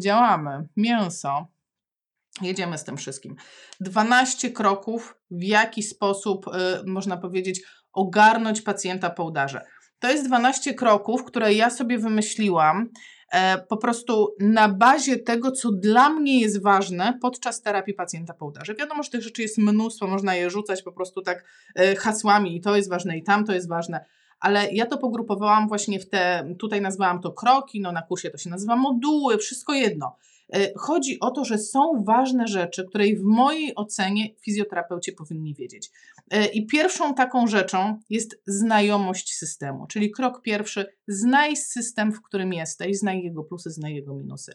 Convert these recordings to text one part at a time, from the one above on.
działamy. Mięso. Jedziemy z tym wszystkim. 12 kroków, w jaki sposób, y, można powiedzieć, ogarnąć pacjenta po udarze. To jest 12 kroków, które ja sobie wymyśliłam e, po prostu na bazie tego, co dla mnie jest ważne podczas terapii pacjenta po udarze. Wiadomo, że tych rzeczy jest mnóstwo, można je rzucać po prostu tak e, hasłami i to jest ważne i tam to jest ważne ale ja to pogrupowałam właśnie w te, tutaj nazwałam to kroki, no na kursie to się nazywa moduły, wszystko jedno. E, chodzi o to, że są ważne rzeczy, które w mojej ocenie fizjoterapeuci powinni wiedzieć. E, I pierwszą taką rzeczą jest znajomość systemu, czyli krok pierwszy, znaj system, w którym jesteś, znaj jego plusy, znaj jego minusy.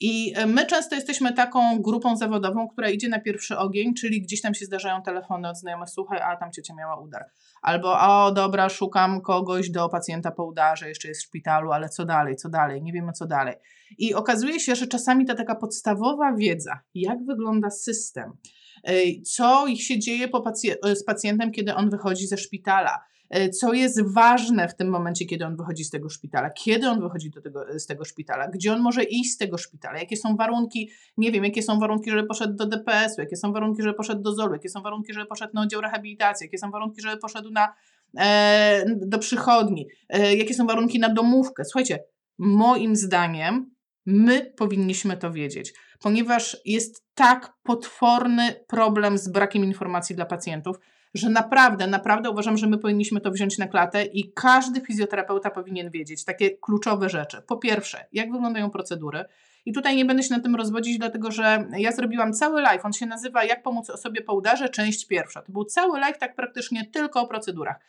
I e, my często jesteśmy taką grupą zawodową, która idzie na pierwszy ogień, czyli gdzieś tam się zdarzają telefony od znajomych, słuchaj, a tam ciocia miała udar. Albo, o dobra, szukam kogoś do pacjenta po udarze, jeszcze jest w szpitalu, ale co dalej, co dalej, nie wiemy co dalej. I okazuje się, że czasami ta taka podstawowa wiedza, jak wygląda system, co się dzieje po pacj- z pacjentem, kiedy on wychodzi ze szpitala, co jest ważne w tym momencie, kiedy on wychodzi z tego szpitala, kiedy on wychodzi do tego, z tego szpitala, gdzie on może iść z tego szpitala, jakie są warunki, nie wiem, jakie są warunki, żeby poszedł do DPS-u, jakie są warunki, żeby poszedł do ZOL-u, jakie są warunki, żeby poszedł na oddział rehabilitacji, jakie są warunki, żeby poszedł na, e, do przychodni, e, jakie są warunki na domówkę. Słuchajcie, moim zdaniem my powinniśmy to wiedzieć, ponieważ jest tak potworny problem z brakiem informacji dla pacjentów, że naprawdę, naprawdę uważam, że my powinniśmy to wziąć na klatę i każdy fizjoterapeuta powinien wiedzieć takie kluczowe rzeczy. Po pierwsze, jak wyglądają procedury. I tutaj nie będę się na tym rozwodzić, dlatego że ja zrobiłam cały live. On się nazywa Jak pomóc osobie po udarze, część pierwsza. To był cały live, tak praktycznie tylko o procedurach.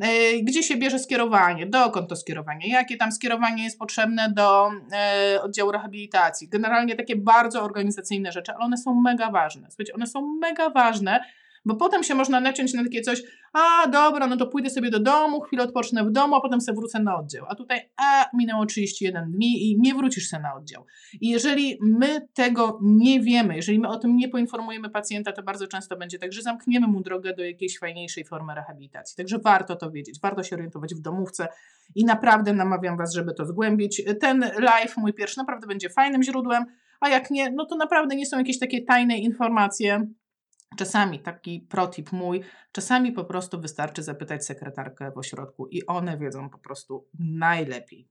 E, gdzie się bierze skierowanie, dokąd to skierowanie, jakie tam skierowanie jest potrzebne do e, oddziału rehabilitacji. Generalnie takie bardzo organizacyjne rzeczy, ale one są mega ważne. Słuchajcie, one są mega ważne, bo potem się można naciąć na takie coś, a dobra, no to pójdę sobie do domu, chwilę odpocznę w domu, a potem sobie wrócę na oddział. A tutaj, a minęło 31 dni i nie wrócisz się na oddział. I jeżeli my tego nie wiemy, jeżeli my o tym nie poinformujemy pacjenta, to bardzo często będzie tak, że zamkniemy mu drogę do jakiejś fajniejszej formy rehabilitacji. Także warto to wiedzieć, warto się orientować w domówce i naprawdę namawiam Was, żeby to zgłębić. Ten live, mój pierwszy, naprawdę będzie fajnym źródłem, a jak nie, no to naprawdę nie są jakieś takie tajne informacje, Czasami taki protip mój, czasami po prostu wystarczy zapytać sekretarkę w ośrodku i one wiedzą po prostu najlepiej.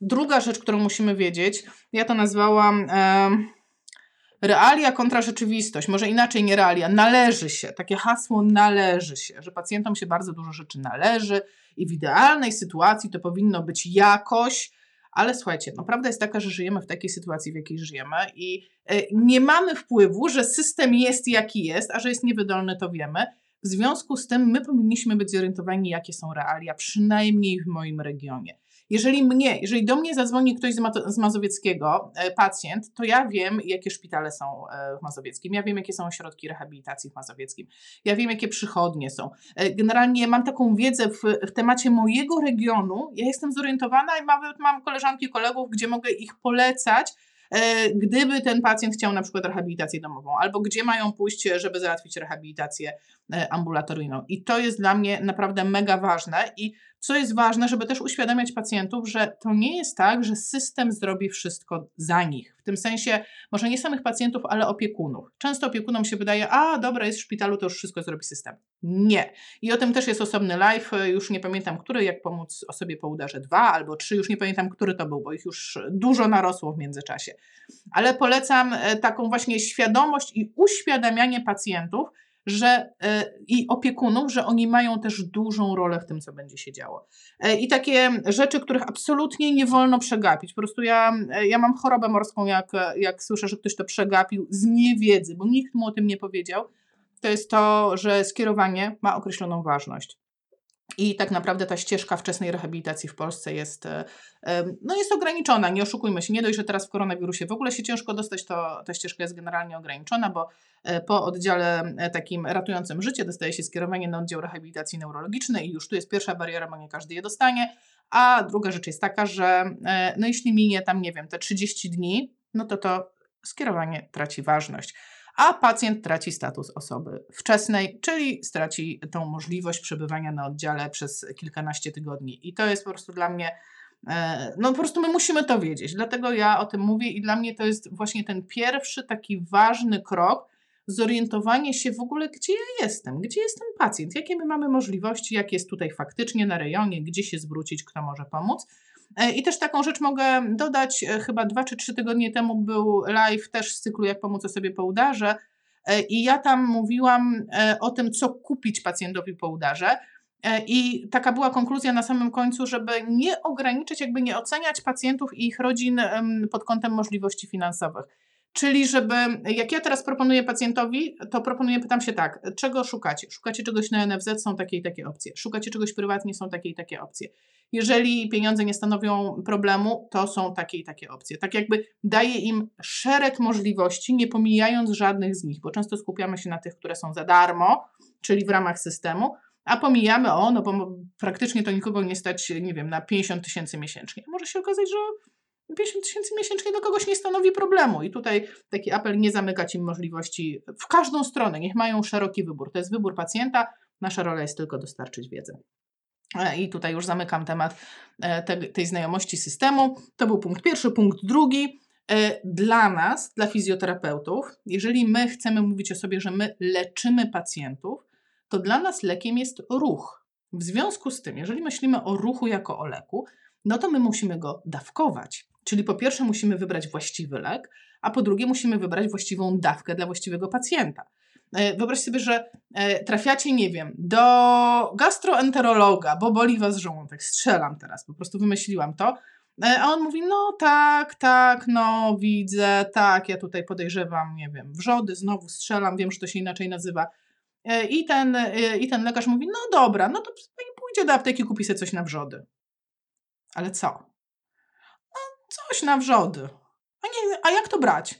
Druga rzecz, którą musimy wiedzieć, ja to nazwałam e, realia kontra rzeczywistość. Może inaczej nie realia, należy się. Takie hasło należy się, że pacjentom się bardzo dużo rzeczy należy i w idealnej sytuacji to powinno być jakoś, ale słuchajcie, no prawda jest taka, że żyjemy w takiej sytuacji, w jakiej żyjemy i e, nie mamy wpływu, że system jest jaki jest, a że jest niewydolny, to wiemy. W związku z tym my powinniśmy być zorientowani, jakie są realia, przynajmniej w moim regionie. Jeżeli mnie, jeżeli do mnie zadzwoni ktoś z, Ma- z Mazowieckiego, e, pacjent, to ja wiem, jakie szpitale są e, w Mazowieckim, ja wiem, jakie są ośrodki rehabilitacji w Mazowieckim, ja wiem, jakie przychodnie są. E, generalnie mam taką wiedzę w, w temacie mojego regionu, ja jestem zorientowana i mam, mam koleżanki, kolegów, gdzie mogę ich polecać, gdyby ten pacjent chciał na przykład rehabilitację domową, albo gdzie mają pójść, żeby załatwić rehabilitację ambulatoryjną. I to jest dla mnie naprawdę mega ważne. I co jest ważne, żeby też uświadamiać pacjentów, że to nie jest tak, że system zrobi wszystko za nich. W tym sensie, może nie samych pacjentów, ale opiekunów. Często opiekunom się wydaje, a dobra, jest w szpitalu, to już wszystko zrobi system. Nie. I o tym też jest osobny live. Już nie pamiętam, który, jak pomóc osobie po udarze dwa albo trzy, już nie pamiętam, który to był, bo ich już dużo narosło w międzyczasie. Ale polecam e, taką właśnie świadomość i uświadamianie pacjentów, że y, i opiekunów, że oni mają też dużą rolę w tym, co będzie się działo. Y, I takie rzeczy, których absolutnie nie wolno przegapić. Po prostu ja, y, ja mam chorobę morską, jak, jak słyszę, że ktoś to przegapił z niewiedzy, bo nikt mu o tym nie powiedział. To jest to, że skierowanie ma określoną ważność. I tak naprawdę ta ścieżka wczesnej rehabilitacji w Polsce jest, e, no jest ograniczona, nie oszukujmy się. Nie dość, że teraz w koronawirusie w ogóle się ciężko dostać, to ta ścieżka jest generalnie ograniczona, bo e, po oddziale e, takim ratującym życie dostaje się skierowanie na oddział rehabilitacji neurologicznej i już tu jest pierwsza bariera, bo nie każdy je dostanie. A druga rzecz jest taka, że no jeśli minie tam, nie wiem, te 30 dni, no to to skierowanie traci ważność a pacjent traci status osoby wczesnej, czyli straci tą możliwość przebywania na oddziale przez kilkanaście tygodni. I to jest po prostu dla mnie E, no po prostu my musimy to wiedzieć, dlatego ja o tym mówię i dla mnie to jest właśnie ten pierwszy taki ważny krok, zorientowanie się w ogóle, gdzie ja jestem, gdzie jest ten pacjent, jakie my mamy możliwości, jak jest tutaj faktycznie na rejonie, gdzie się zwrócić, kto może pomóc. E, I też taką rzecz mogę dodać, e, chyba dwa czy trzy tygodnie temu był live też z cyklu Jak pomóc sobie po udarze i ja tam mówiłam o tym, co kupić pacjentowi po udarze. E, I taka była konkluzja na samym końcu, żeby nie ograniczyć, jakby nie oceniać pacjentów i ich rodzin pod kątem możliwości finansowych. Czyli żeby, jak ja teraz proponuję pacjentowi, to proponuję, pytam się tak, czego szukacie? Szukacie czegoś na NFZ, są takie i takie opcje. Szukacie czegoś prywatnie, są takie i takie opcje. Jeżeli pieniądze nie stanowią problemu, to są takie i takie opcje. Tak jakby daje im szereg możliwości, nie pomijając żadnych z nich, bo często skupiamy się na tych, które są za darmo, czyli w ramach systemu, a pomijamy, o, no bo praktycznie to nikogo nie stać, nie wiem, na 50 tysięcy miesięcznie. Może się okazać, że 50 tysięcy miesięcznie do kogoś nie stanowi problemu. I tutaj taki apel, nie zamykać im możliwości w każdą stronę, niech mają szeroki wybór. To jest wybór pacjenta, nasza rola jest tylko dostarczyć wiedzę. E, I tutaj już zamykam temat e, tej znajomości systemu. To był punkt pierwszy. Punkt drugi. E, dla nas, dla fizjoterapeutów, jeżeli my chcemy mówić o sobie, że my leczymy pacjentów, to dla nas lekiem jest ruch. W związku z tym, jeżeli myślimy o ruchu jako o leku, no to my musimy go dawkować. Czyli po pierwsze musimy wybrać właściwy lek, a po drugie musimy wybrać właściwą dawkę dla właściwego pacjenta. E, wyobraź sobie, że e, trafiacie, nie wiem, do gastroenterologa, bo boli was żołądek. Strzelam teraz, po prostu wymyśliłam to. E, a on mówi, no tak, tak, no widzę, tak, ja tutaj podejrzewam, nie wiem, wrzody, znowu strzelam, wiem, że to się inaczej nazywa I ten, I ten lekarz mówi, no dobra, no to pani pójdzie do apteki, kupi sobie coś na wrzody. Ale co? Coś na wrzody. A, nie, a jak to brać?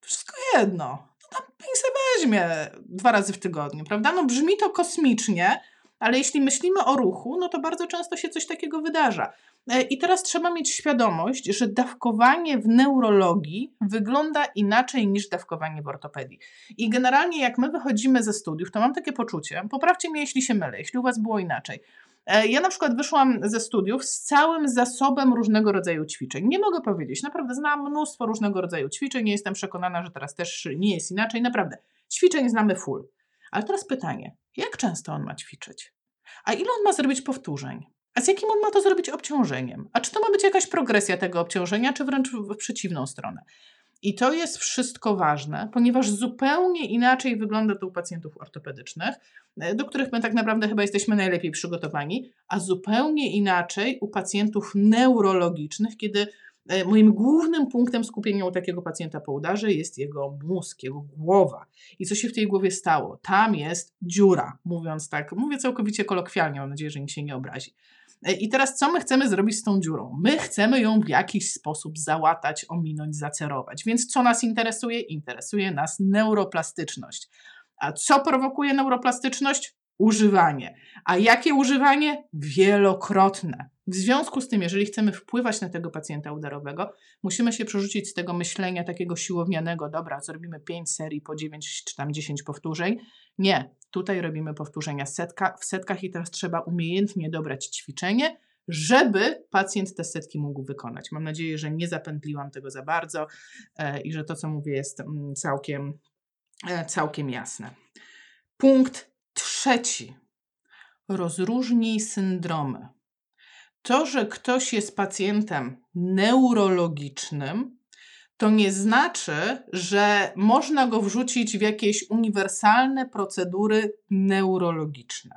Wszystko jedno. No tam pani sobie weźmie dwa razy w tygodniu, prawda? No brzmi to kosmicznie, ale jeśli myślimy o ruchu, no to bardzo często się coś takiego wydarza. E, I teraz trzeba mieć świadomość, że dawkowanie w neurologii wygląda inaczej niż dawkowanie w ortopedii. I generalnie, jak my wychodzimy ze studiów, to mam takie poczucie, poprawcie mnie, jeśli się mylę, jeśli u Was było inaczej. E, ja na przykład wyszłam ze studiów z całym zasobem różnego rodzaju ćwiczeń. Nie mogę powiedzieć, naprawdę znam mnóstwo różnego rodzaju ćwiczeń, nie jestem przekonana, że teraz też nie jest inaczej, naprawdę. Ćwiczeń znamy full. Ale teraz pytanie, jak często on ma ćwiczyć? A ile on ma zrobić powtórzeń? A z jakim on ma to zrobić obciążeniem? A czy to ma być jakaś progresja tego obciążenia, czy wręcz w przeciwną stronę? I to jest wszystko ważne, ponieważ zupełnie inaczej wygląda to u pacjentów ortopedycznych, e, do których my tak naprawdę chyba jesteśmy najlepiej przygotowani, a zupełnie inaczej u pacjentów neurologicznych, kiedy e, moim głównym punktem skupienia u takiego pacjenta po udarze jest jego mózg, jego głowa. I co się w tej głowie stało? Tam jest dziura, mówiąc tak, mówię całkowicie kolokwialnie, mam nadzieję, że nikt się nie obrazi. E, I teraz co my chcemy zrobić z tą dziurą? My chcemy ją w jakiś sposób załatać, ominąć, zacerować. Więc co nas interesuje? Interesuje nas neuroplastyczność. A co prowokuje neuroplastyczność? Używanie. A jakie używanie? Wielokrotne. W związku z tym, jeżeli chcemy wpływać na tego pacjenta udarowego, musimy się przerzucić z tego myślenia takiego siłownianego, dobra, zrobimy 5 serii po 9 czy tam 10 powtórzeń. Nie, tutaj robimy powtórzenia setka, w setkach i teraz trzeba umiejętnie dobrać ćwiczenie, żeby pacjent te setki mógł wykonać. Mam nadzieję, że nie zapętliłam tego za bardzo e, i że to, co mówię, jest mm, całkiem, e, całkiem jasne. Punkt trzeci. Rozróżnij syndromy. To, że ktoś jest pacjentem neurologicznym, to nie znaczy, że można go wrzucić w jakieś uniwersalne procedury neurologiczne.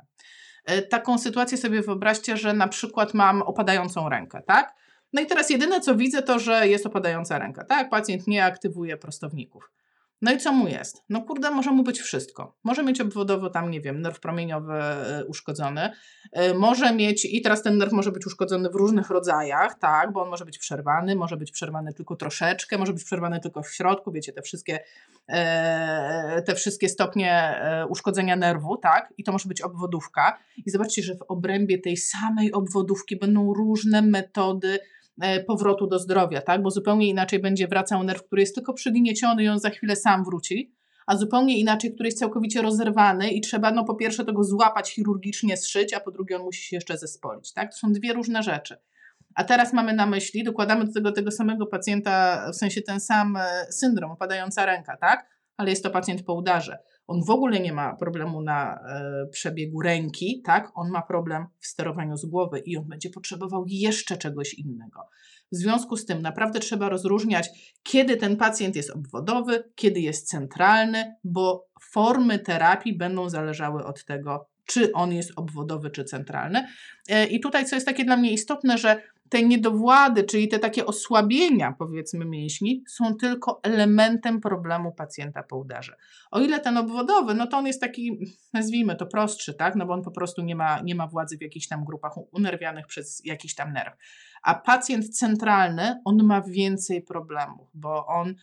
E, taką sytuację sobie wyobraźcie, że na przykład mam opadającą rękę, tak? No i teraz jedyne co widzę to, że jest opadająca ręka, tak? Pacjent nie aktywuje prostowników. No i co mu jest? No kurde, może mu być wszystko. Może mieć obwodowo tam, nie wiem, nerw promieniowy e, uszkodzony. E, może mieć, i teraz ten nerw może być uszkodzony w różnych rodzajach, tak, bo on może być przerwany, może być przerwany tylko troszeczkę, może być przerwany tylko w środku, wiecie, te wszystkie, e, te wszystkie stopnie uszkodzenia nerwu, tak, i to może być obwodówka. I zobaczcie, że w obrębie tej samej obwodówki będą różne metody powrotu do zdrowia, tak? Bo zupełnie inaczej będzie wracał nerw, który jest tylko przygnieciony i on za chwilę sam wróci, a zupełnie inaczej, który jest całkowicie rozerwany i trzeba no po pierwsze tego złapać chirurgicznie, zszyć, a po drugie on musi się jeszcze zespolić, tak? To są dwie różne rzeczy. A teraz mamy na myśli, dokładamy do tego tego samego pacjenta, w sensie ten sam e, syndrom, opadająca ręka, tak? Ale jest to pacjent po udarze. On w ogóle nie ma problemu na e, przebiegu ręki, tak? On ma problem w sterowaniu z głowy i on będzie potrzebował jeszcze czegoś innego. W związku z tym naprawdę trzeba rozróżniać, kiedy ten pacjent jest obwodowy, kiedy jest centralny, bo formy terapii będą zależały od tego, czy on jest obwodowy, czy centralny. E, I tutaj, co jest takie dla mnie istotne, że te niedowłady, czyli te takie osłabienia, powiedzmy, mięśni, są tylko elementem problemu pacjenta po udarze. O ile ten obwodowy, no to on jest taki, nazwijmy to prostszy, tak? No bo on po prostu nie ma, nie ma władzy w jakichś tam grupach unerwianych przez jakiś tam nerw. A pacjent centralny, on ma więcej problemów, bo on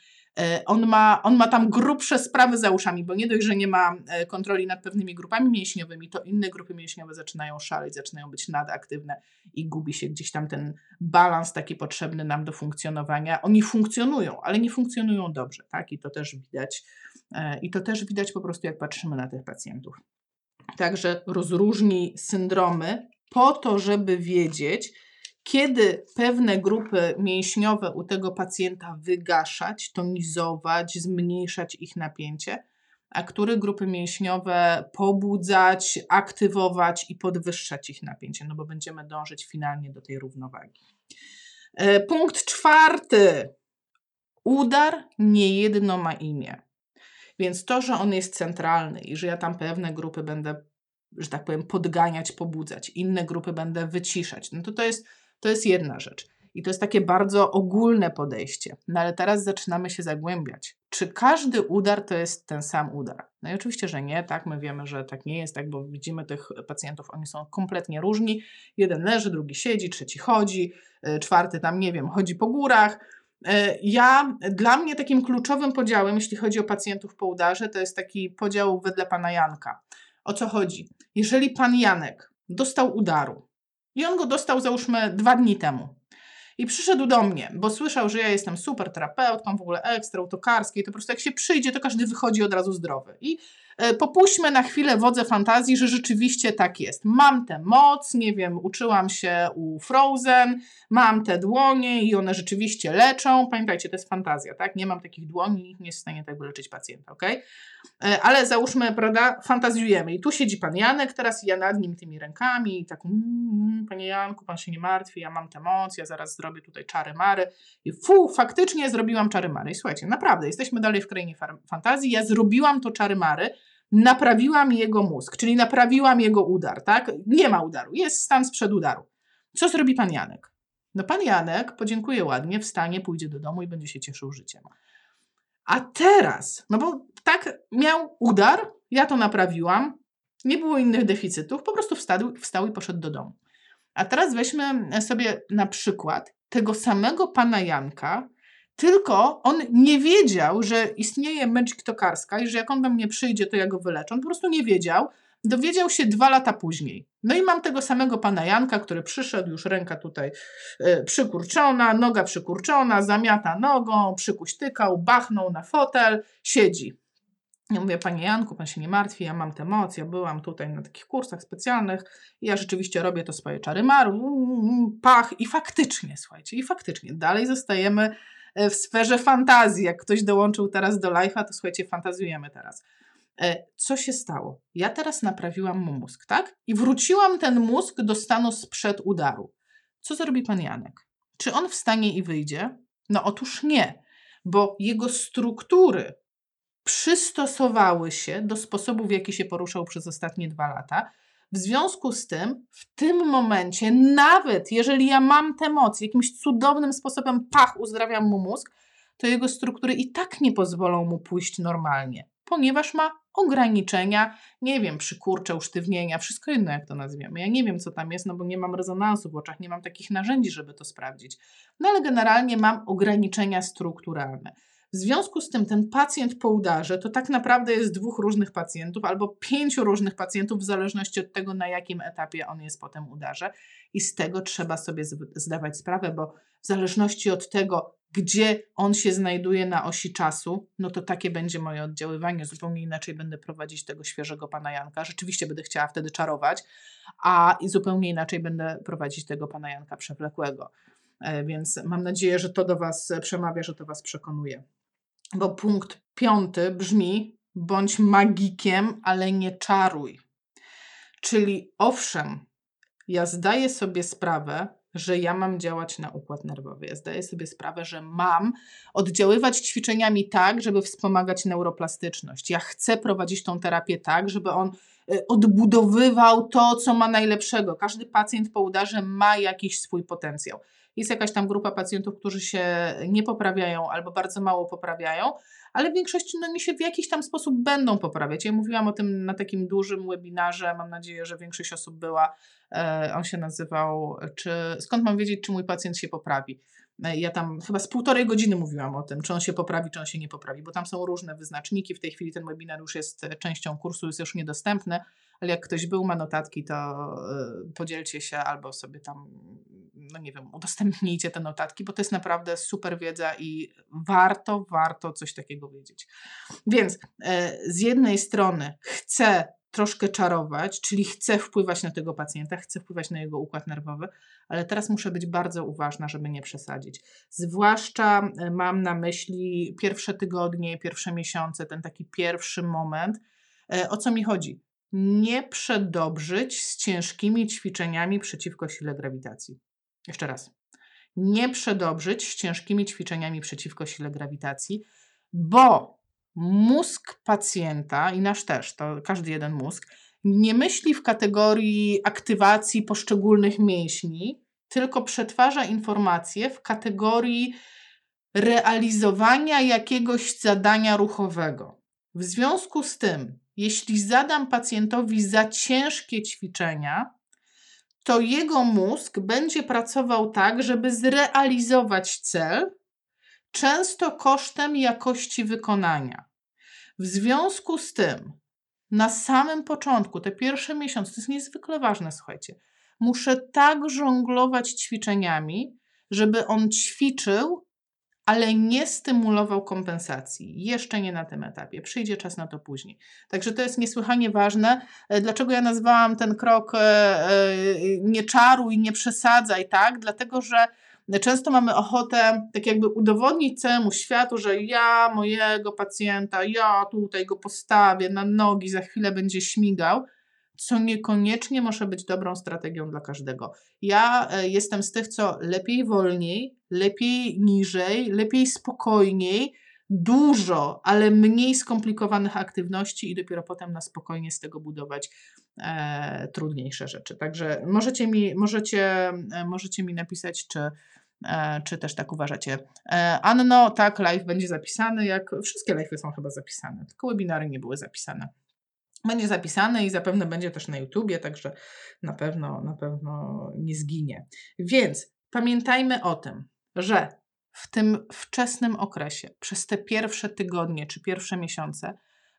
on ma, on ma tam grubsze sprawy za uszami, bo nie dość, że nie ma e, kontroli nad pewnymi grupami mięśniowymi, to inne grupy mięśniowe zaczynają szaleć, zaczynają być nadaktywne i gubi się gdzieś tam ten balans taki potrzebny nam do funkcjonowania. Oni funkcjonują, ale nie funkcjonują dobrze, tak? I to też widać. E, I to też widać po prostu, jak patrzymy na tych pacjentów. Także rozróżnij syndromy po to, żeby wiedzieć, kiedy pewne grupy mięśniowe u tego pacjenta wygaszać, tonizować, zmniejszać ich napięcie, a które grupy mięśniowe pobudzać, aktywować i podwyższać ich napięcie, no bo będziemy dążyć finalnie do tej równowagi. E, punkt czwarty. Udar niejedno ma imię. Więc to, że on jest centralny i że ja tam pewne grupy będę, że tak powiem, podganiać, pobudzać, inne grupy będę wyciszać, no to to jest to jest jedna rzecz. I to jest takie bardzo ogólne podejście. No ale teraz zaczynamy się zagłębiać. Czy każdy udar to jest ten sam udar? No i oczywiście, że nie, tak? My wiemy, że tak nie jest, tak? Bo widzimy tych pacjentów, oni są kompletnie różni. Jeden leży, drugi siedzi, trzeci chodzi, e, czwarty tam, nie wiem, chodzi po górach. E, ja, dla mnie takim kluczowym podziałem, jeśli chodzi o pacjentów po udarze, to jest taki podział wedle pana Janka. O co chodzi? Jeżeli pan Janek dostał udaru, i on go dostał, załóżmy, dwa dni temu. I przyszedł do mnie, bo słyszał, że ja jestem super terapeutką, w ogóle ekstra, autokarskiej, to po prostu jak się przyjdzie, to każdy wychodzi od razu zdrowy. I popuśćmy na chwilę wodze fantazji, że rzeczywiście tak jest. Mam tę moc, nie wiem, uczyłam się u Frozen, mam te dłonie i one rzeczywiście leczą. Pamiętajcie, to jest fantazja, tak? Nie mam takich dłoni, nikt nie jest w stanie tak wyleczyć pacjenta, ok? E, ale załóżmy, prawda, fantazjujemy. I tu siedzi pan Janek, teraz ja nad nim tymi rękami i tak, mm, panie Janku, pan się nie martwi, ja mam tę moc, ja zaraz zrobię tutaj czary mary. I fu, faktycznie zrobiłam czary mary. I słuchajcie, naprawdę, jesteśmy dalej w krainie fantazji, ja zrobiłam to czary mary, naprawiłam jego mózg, czyli naprawiłam jego udar, tak? Nie ma udaru, jest stan sprzed udaru. Co zrobi pan Janek? No pan Janek podziękuje ładnie, wstanie, pójdzie do domu i będzie się cieszył życiem. A teraz, no bo tak miał udar, ja to naprawiłam, nie było innych deficytów, po prostu wstał, wstał i poszedł do domu. A teraz weźmy sobie na przykład tego samego pana Janka, tylko on nie wiedział, że istnieje męcz tokarska i że jak on do mnie przyjdzie, to ja go wyleczę. On po prostu nie wiedział. Dowiedział się dwa lata później. No i mam tego samego pana Janka, który przyszedł, już ręka tutaj e, przykurczona, noga przykurczona, zamiata nogą, przykuśtykał, bachnął na fotel, siedzi. Ja mówię, panie Janku, pan się nie martwi, ja mam te emocje, byłam tutaj na takich kursach specjalnych i ja rzeczywiście robię to swoje czary maru, pach i faktycznie, słuchajcie, i faktycznie dalej zostajemy w sferze fantazji. Jak ktoś dołączył teraz do live'a, to słuchajcie, fantazjujemy teraz. E, co się stało? Ja teraz naprawiłam mu mózg, tak? I wróciłam ten mózg do stanu sprzed udaru. Co zrobi pan Janek? Czy on wstanie i wyjdzie? No otóż nie, bo jego struktury przystosowały się do sposobu, w jaki się poruszał przez ostatnie dwa lata w związku z tym, w tym momencie, nawet jeżeli ja mam te emocje, jakimś cudownym sposobem, pach, uzdrawiam mu mózg, to jego struktury i tak nie pozwolą mu pójść normalnie, ponieważ ma ograniczenia, nie wiem, przykurcze, usztywnienia, wszystko inne, jak to nazwiemy. Ja nie wiem, co tam jest, no bo nie mam rezonansu w oczach, nie mam takich narzędzi, żeby to sprawdzić. No ale generalnie mam ograniczenia strukturalne. W związku z tym ten pacjent po udarze to tak naprawdę jest dwóch różnych pacjentów albo pięciu różnych pacjentów, w zależności od tego, na jakim etapie on jest po tym udarze. I z tego trzeba sobie zdawać sprawę, bo w zależności od tego, gdzie on się znajduje na osi czasu, no to takie będzie moje oddziaływanie. Zupełnie inaczej będę prowadzić tego świeżego pana Janka. Rzeczywiście będę chciała wtedy czarować, a i zupełnie inaczej będę prowadzić tego pana Janka przewlekłego. E, więc mam nadzieję, że to do Was przemawia, że to Was przekonuje. Bo punkt piąty brzmi: bądź magikiem, ale nie czaruj. Czyli owszem, ja zdaję sobie sprawę, że ja mam działać na układ nerwowy. Ja zdaję sobie sprawę, że mam oddziaływać ćwiczeniami tak, żeby wspomagać neuroplastyczność. Ja chcę prowadzić tą terapię tak, żeby on y, odbudowywał to, co ma najlepszego. Każdy pacjent po udarze ma jakiś swój potencjał. Jest jakaś tam grupa pacjentów, którzy się nie poprawiają albo bardzo mało poprawiają, ale w większości no, oni się w jakiś tam sposób będą poprawiać. Ja mówiłam o tym na takim dużym webinarze, mam nadzieję, że większość osób była. E, on się nazywał, czy, skąd mam wiedzieć, czy mój pacjent się poprawi. E, ja tam chyba z półtorej godziny mówiłam o tym, czy on się poprawi, czy on się nie poprawi, bo tam są różne wyznaczniki. W tej chwili ten webinar już jest częścią kursu, jest już niedostępny, ale jak ktoś był, ma notatki, to y, podzielcie się albo sobie tam, no nie wiem, udostępnijcie te notatki, bo to jest naprawdę super wiedza i warto, warto coś takiego wiedzieć. Więc y, z jednej strony chcę troszkę czarować, czyli chcę wpływać na tego pacjenta, chcę wpływać na jego układ nerwowy, ale teraz muszę być bardzo uważna, żeby nie przesadzić. Zwłaszcza y, mam na myśli pierwsze tygodnie, pierwsze miesiące, ten taki pierwszy moment. O co mi chodzi? nie przedobrzyć z ciężkimi ćwiczeniami przeciwko sile grawitacji. Jeszcze raz. Nie przedobrzyć z ciężkimi ćwiczeniami przeciwko sile grawitacji, bo mózg pacjenta i nasz też, to każdy jeden mózg, nie myśli w kategorii aktywacji poszczególnych mięśni, tylko przetwarza informacje w kategorii realizowania jakiegoś zadania ruchowego. W związku z tym, jeśli zadam pacjentowi za ciężkie ćwiczenia, to jego mózg będzie pracował tak, żeby zrealizować cel, często kosztem jakości wykonania. W związku z tym, na samym początku, te pierwsze miesiące, to jest niezwykle ważne, słuchajcie, muszę tak żonglować ćwiczeniami, żeby on ćwiczył ale nie stymulował kompensacji. Jeszcze nie na tym etapie. Przyjdzie czas na to później. Także to jest niesłychanie ważne. E, dlaczego ja nazwałam ten krok e, e, nie czaruj, nie przesadzaj, tak? Dlatego, że często mamy ochotę tak jakby udowodnić całemu światu, że ja mojego pacjenta, ja tutaj go postawię na nogi, za chwilę będzie śmigał co niekoniecznie może być dobrą strategią dla każdego. Ja e, jestem z tych, co lepiej wolniej, lepiej niżej, lepiej spokojniej, dużo, ale mniej skomplikowanych aktywności i dopiero potem na spokojnie z tego budować e, trudniejsze rzeczy. Także możecie mi, możecie, e, możecie mi napisać, czy, e, czy też tak uważacie. Anno, tak, live będzie zapisany, jak wszystkie live'y są chyba zapisane, tylko webinary nie były zapisane będzie zapisane i zapewne będzie też na YouTubie, także na pewno, na pewno nie zginie. Więc pamiętajmy o tym, że w tym wczesnym okresie, przez te pierwsze tygodnie czy pierwsze miesiące,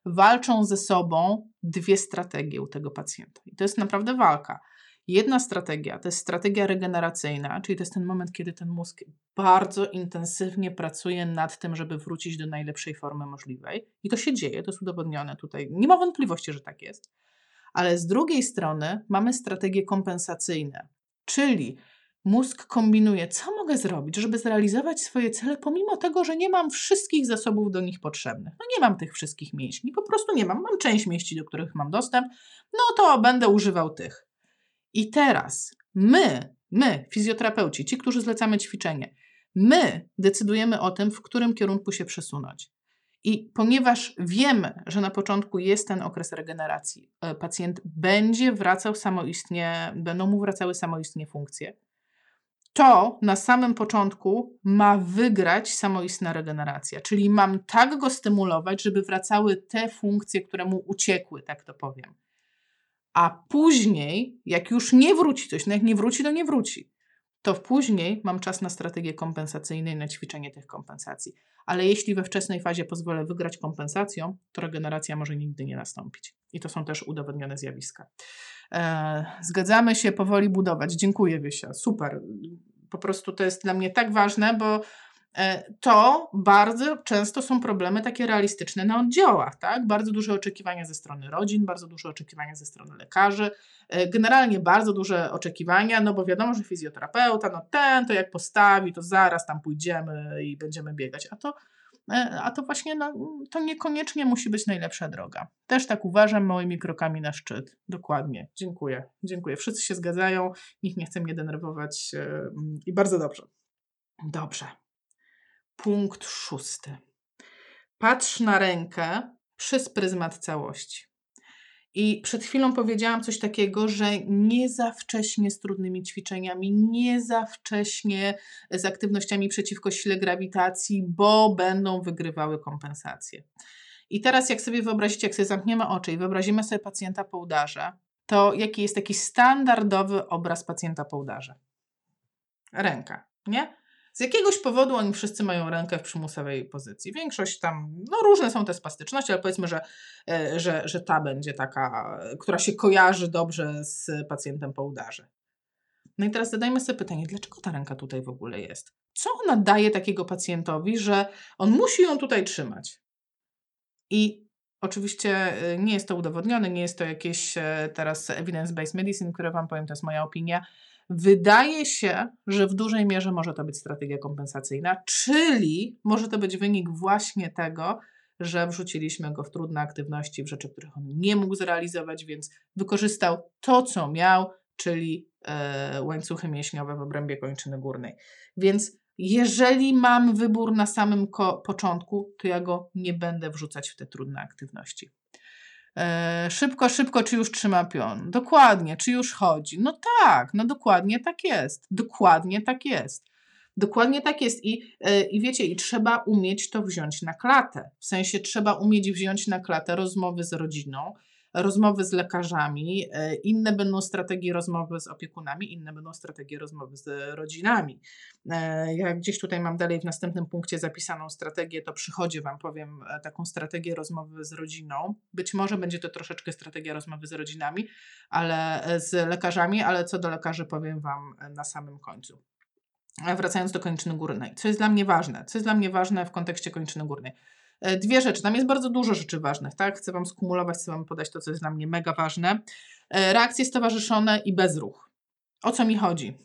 walczą ze sobą dwie strategie u tego pacjenta. I to jest naprawdę walka. Jedna strategia to jest strategia regeneracyjna, czyli to jest ten moment, kiedy ten mózg bardzo intensywnie pracuje nad tym, żeby wrócić do najlepszej formy możliwej. I to się dzieje, to jest udowodnione tutaj. Nie ma wątpliwości, że tak jest. Ale z drugiej strony mamy strategie kompensacyjne, czyli mózg kombinuje, co mogę zrobić, żeby zrealizować swoje cele, pomimo tego, że nie mam wszystkich zasobów do nich potrzebnych. No nie mam tych wszystkich mięśni, po prostu nie mam. Mam część mięśni, do których mam dostęp, no to będę używał tych. I teraz my, my, fizjoterapeuci, ci, którzy zlecamy ćwiczenie, my decydujemy o tym, w którym kierunku się przesunąć. I ponieważ wiemy, że na początku jest ten okres regeneracji, e, pacjent będzie wracał samoistnie, będą mu wracały samoistnie funkcje, to na samym początku ma wygrać samoistna regeneracja. Czyli mam tak go stymulować, żeby wracały te funkcje, które mu uciekły, tak to powiem a później, jak już nie wróci coś, no jak nie wróci, to nie wróci, to później mam czas na strategię kompensacyjną i na ćwiczenie tych kompensacji. Ale jeśli we wczesnej fazie pozwolę wygrać kompensacją, to regeneracja może nigdy nie nastąpić. I to są też udowodnione zjawiska. E, zgadzamy się powoli budować. Dziękuję, Wysia. Super. Po prostu to jest dla mnie tak ważne, bo to bardzo często są problemy takie realistyczne na oddziałach, tak? Bardzo duże oczekiwania ze strony rodzin, bardzo duże oczekiwania ze strony lekarzy, e, generalnie bardzo duże oczekiwania, no bo wiadomo, że fizjoterapeuta, no ten to jak postawi, to zaraz tam pójdziemy i będziemy biegać, a to, e, a to właśnie no, to niekoniecznie musi być najlepsza droga. Też tak uważam, małymi krokami na szczyt. Dokładnie. Dziękuję. Dziękuję. Wszyscy się zgadzają, nikt nie chce mnie denerwować i bardzo dobrze. Dobrze. Punkt szósty. Patrz na rękę przez pryzmat całości. I przed chwilą powiedziałam coś takiego, że nie za wcześnie z trudnymi ćwiczeniami, nie za wcześnie z aktywnościami przeciwko sile grawitacji, bo będą wygrywały kompensacje. I teraz, jak sobie wyobrazicie, jak sobie zamkniemy oczy i wyobrazimy sobie pacjenta po udarze, to jaki jest taki standardowy obraz pacjenta po udarze? Ręka, nie? Z jakiegoś powodu oni wszyscy mają rękę w przymusowej pozycji. Większość tam, no różne są te spastyczności, ale powiedzmy, że, e, że, że ta będzie taka, która się kojarzy dobrze z pacjentem po udarze. No i teraz zadajmy sobie pytanie, dlaczego ta ręka tutaj w ogóle jest? Co ona daje takiego pacjentowi, że on musi ją tutaj trzymać? I oczywiście e, nie jest to udowodnione, nie jest to jakieś e, teraz evidence-based medicine, które Wam powiem, to jest moja opinia, Wydaje się, że w dużej mierze może to być strategia kompensacyjna, czyli może to być wynik właśnie tego, że wrzuciliśmy go w trudne aktywności, w rzeczy, których on nie mógł zrealizować, więc wykorzystał to, co miał, czyli e, łańcuchy mięśniowe w obrębie kończyny górnej. Więc jeżeli mam wybór na samym początku, to ja go nie będę wrzucać w te trudne aktywności. E, szybko, szybko, czy już trzyma pion? Dokładnie, czy już chodzi? No tak, no dokładnie tak jest. Dokładnie tak jest. Dokładnie tak jest. I, e, I wiecie, i trzeba umieć to wziąć na klatę. W sensie trzeba umieć wziąć na klatę rozmowy z rodziną, rozmowy z lekarzami, e, inne będą strategie rozmowy z opiekunami, inne będą strategie rozmowy z rodzinami. E, ja gdzieś tutaj mam dalej w następnym punkcie zapisaną strategię, to przychodzie Wam powiem e, taką strategię rozmowy z rodziną. Być może będzie to troszeczkę strategia rozmowy z rodzinami, ale z lekarzami, ale co do lekarzy powiem Wam na samym końcu. Wracając do kończyny górnej. Co jest dla mnie ważne? Co jest dla mnie ważne w kontekście kończyny górnej? E, dwie rzeczy. Tam jest bardzo dużo rzeczy ważnych, tak? Chcę Wam skumulować, chcę Wam podać to, co jest dla mnie mega ważne. E, reakcje stowarzyszone i bezruch. O co mi chodzi?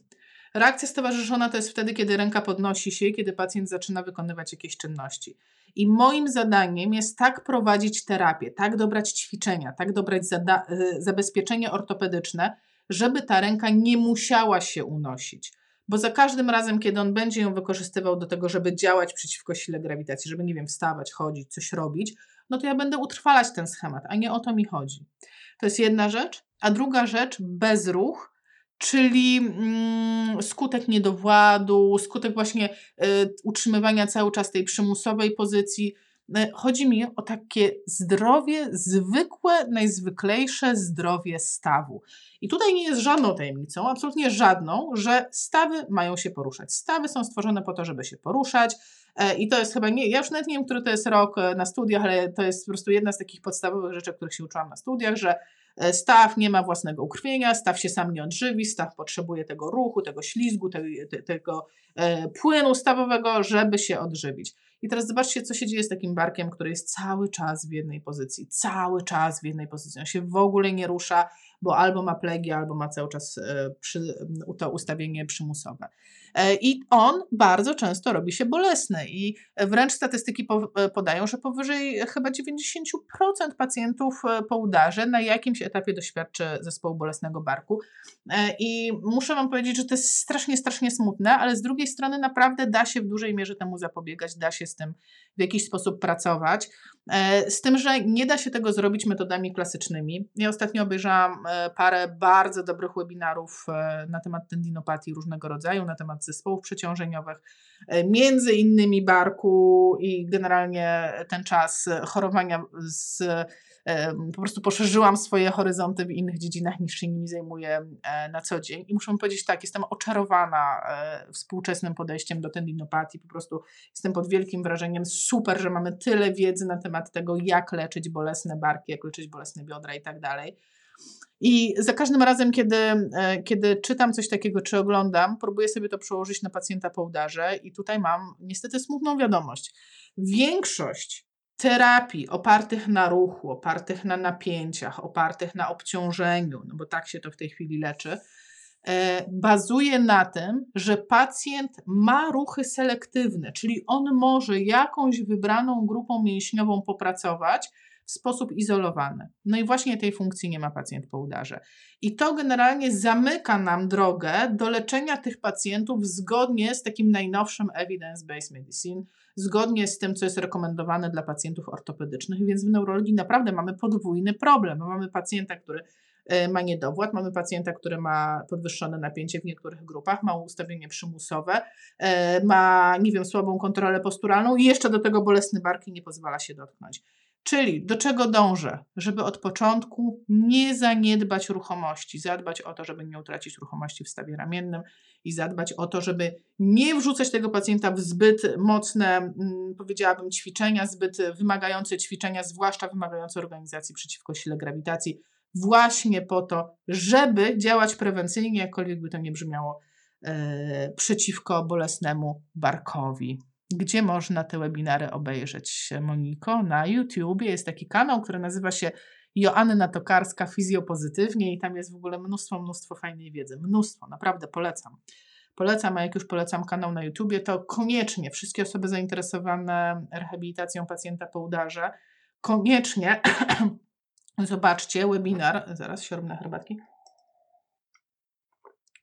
Reakcja stowarzyszona to jest wtedy, kiedy ręka podnosi się, kiedy pacjent zaczyna wykonywać jakieś czynności. I moim zadaniem jest tak prowadzić terapię, tak dobrać ćwiczenia, tak dobrać e, zabezpieczenie ortopedyczne, żeby ta ręka nie musiała się unosić bo za każdym razem, kiedy on będzie ją wykorzystywał do tego, żeby działać przeciwko sile grawitacji, żeby, nie wiem, wstawać, chodzić, coś robić, no to ja będę utrwalać ten schemat, a nie o to mi chodzi. To jest jedna rzecz. A druga rzecz, bezruch, czyli mm, skutek niedowładu, skutek właśnie y, utrzymywania cały czas tej przymusowej pozycji, chodzi mi o takie zdrowie, zwykłe, najzwyklejsze zdrowie stawu. I tutaj nie jest żadną tajemnicą, absolutnie żadną, że stawy mają się poruszać. Stawy są stworzone po to, żeby się poruszać. E, I to jest chyba nie, ja już nawet nie wiem, który to jest rok e, na studiach, ale to jest po prostu jedna z takich podstawowych rzeczy, których się uczyłam na studiach, że staw nie ma własnego ukrwienia, staw się sam nie odżywi, staw potrzebuje tego ruchu, tego ślizgu, tego, tego płynu stawowego, żeby się odżywić. I teraz zobaczcie, co się dzieje z takim barkiem, który jest cały czas w jednej pozycji, cały czas w jednej pozycji. On się w ogóle nie rusza, bo albo ma plegi, albo ma cały czas e, przy, to ustawienie przymusowe. E, I on bardzo często robi się bolesny i wręcz statystyki e, podają, że powyżej chyba 90% pacjentów po udarze na jakimś etapie doświadczy zespołu bolesnego barku. I muszę Wam powiedzieć, że to jest strasznie, strasznie smutne, ale z drugiej strony naprawdę da się w dużej mierze temu zapobiegać, da się z tym w jakiś sposób pracować. Z tym, że nie da się tego zrobić metodami klasycznymi. Ja ostatnio obejrzałam E, parę bardzo dobrych webinarów e, na temat tendinopatii różnego rodzaju, na temat zespołów przeciążeniowych, e, między innymi barku i generalnie ten czas chorowania z po prostu poszerzyłam swoje horyzonty w innych dziedzinach niż się nimi zajmuję e, na co dzień. I muszę powiedzieć tak, jestem oczarowana e, współczesnym podejściem do tendinopatii. Po prostu jestem pod wielkim wrażeniem. Super, że mamy tyle wiedzy na temat tego, jak leczyć bolesne barki, jak leczyć bolesne biodra i tak dalej. I za każdym razem, kiedy, e, kiedy czytam coś takiego, czy oglądam, próbuję sobie to przełożyć na pacjenta po udarze, i tutaj mam niestety smutną wiadomość. Większość terapii opartych na ruchu, opartych na napięciach, opartych na obciążeniu, no bo tak się to w tej chwili leczy, e, bazuje na tym, że pacjent ma ruchy selektywne, czyli on może jakąś wybraną grupą mięśniową popracować, w sposób izolowany. No i właśnie tej funkcji nie ma pacjent po udarze. I to generalnie zamyka nam drogę do leczenia tych pacjentów zgodnie z takim najnowszym evidence-based medicine, zgodnie z tym, co jest rekomendowane dla pacjentów ortopedycznych, więc w neurologii naprawdę mamy podwójny problem. Mamy pacjenta, który e, ma niedowład, mamy pacjenta, który ma podwyższone napięcie w niektórych grupach, ma ustawienie przymusowe, e, ma, nie wiem, słabą kontrolę posturalną i jeszcze do tego bolesny bark i nie pozwala się dotknąć. Czyli do czego dążę? Żeby od początku nie zaniedbać ruchomości, zadbać o to, żeby nie utracić ruchomości w stawie ramiennym i zadbać o to, żeby nie wrzucać tego pacjenta w zbyt mocne, mm, powiedziałabym, ćwiczenia, zbyt wymagające ćwiczenia, zwłaszcza wymagające organizacji przeciwko sile grawitacji, właśnie po to, żeby działać prewencyjnie, jakkolwiek by to nie brzmiało, e, przeciwko bolesnemu barkowi. Gdzie można te webinary obejrzeć, Moniko? Na YouTubie jest taki kanał, który nazywa się Joanna Tokarska Fizjopozytywnie i tam jest w ogóle mnóstwo, mnóstwo fajnej wiedzy. Mnóstwo, naprawdę polecam. Polecam, a jak już polecam kanał na YouTubie, to koniecznie wszystkie osoby zainteresowane rehabilitacją pacjenta po udarze, koniecznie zobaczcie webinar, zaraz siorbnę herbatki,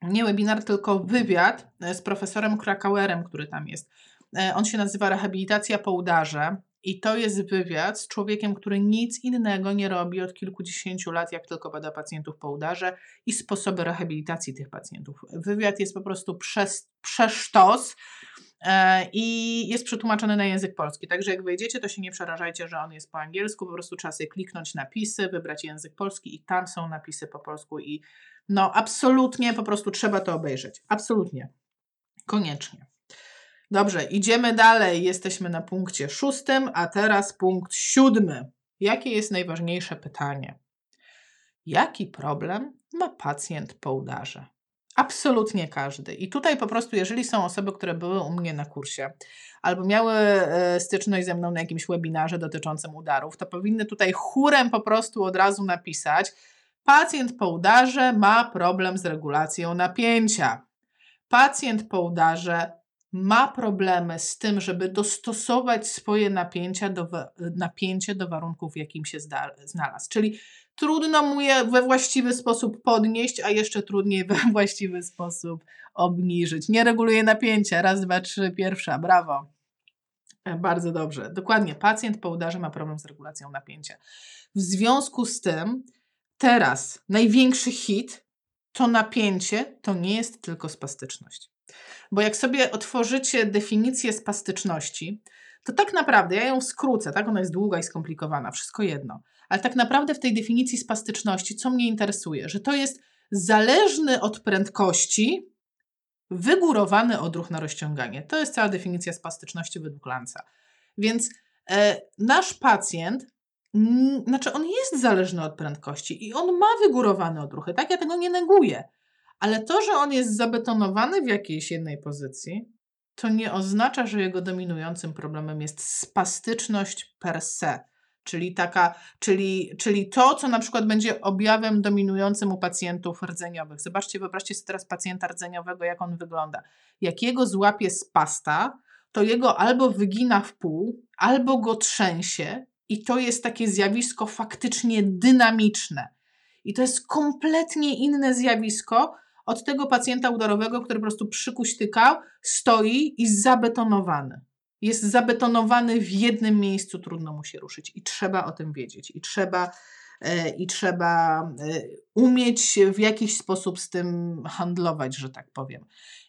nie webinar, tylko wywiad z profesorem Krakauerem, który tam jest. E, on się nazywa Rehabilitacja po udarze. I to jest wywiad z człowiekiem, który nic innego nie robi od kilkudziesięciu lat, jak tylko bada pacjentów po udarze i sposoby rehabilitacji tych pacjentów. Wywiad jest po prostu przez, przesztos e, i jest przetłumaczony na język polski. Także jak wejdziecie, to się nie przerażajcie, że on jest po angielsku. Po prostu trzeba sobie kliknąć napisy, wybrać język polski i tam są napisy po polsku. I no, absolutnie po prostu trzeba to obejrzeć. Absolutnie. Koniecznie. Dobrze, idziemy dalej. Jesteśmy na punkcie szóstym, a teraz punkt siódmy. Jakie jest najważniejsze pytanie? Jaki problem ma pacjent po udarze? Absolutnie każdy. I tutaj po prostu, jeżeli są osoby, które były u mnie na kursie albo miały e, styczność ze mną na jakimś webinarze dotyczącym udarów, to powinny tutaj chórem po prostu od razu napisać: Pacjent po udarze ma problem z regulacją napięcia. Pacjent po udarze ma problemy z tym, żeby dostosować swoje napięcia do, napięcie do warunków, w jakim się znalazł. Czyli trudno mu je we właściwy sposób podnieść, a jeszcze trudniej we właściwy sposób obniżyć. Nie reguluje napięcia. Raz, dwa, trzy, pierwsza. Brawo. E, bardzo dobrze. Dokładnie. Pacjent po udarze ma problem z regulacją napięcia. W związku z tym, teraz największy hit to napięcie to nie jest tylko spastyczność. Bo jak sobie otworzycie definicję spastyczności, to tak naprawdę, ja ją skrócę, tak? Ona jest długa i skomplikowana, wszystko jedno. Ale tak naprawdę w tej definicji spastyczności, co mnie interesuje, że to jest zależny od prędkości wygórowany odruch na rozciąganie. To jest cała definicja spastyczności według Lanza. Więc e, nasz pacjent, m, znaczy on jest zależny od prędkości i on ma wygórowane odruchy, tak? Ja tego nie neguję. Ale to, że on jest zabetonowany w jakiejś jednej pozycji, to nie oznacza, że jego dominującym problemem jest spastyczność per se. Czyli, taka, czyli, czyli to, co na przykład będzie objawem dominującym u pacjentów rdzeniowych. Zobaczcie, wyobraźcie sobie teraz pacjenta rdzeniowego, jak on wygląda. Jak jego złapie spasta, to jego albo wygina w pół, albo go trzęsie, i to jest takie zjawisko faktycznie dynamiczne. I to jest kompletnie inne zjawisko od tego pacjenta udarowego, który po prostu przykuśtykał, stoi i zabetonowany. Jest zabetonowany w jednym miejscu, trudno mu się ruszyć i trzeba o tym wiedzieć. I trzeba, e, i trzeba e, umieć w jakiś sposób z tym handlować, że tak powiem.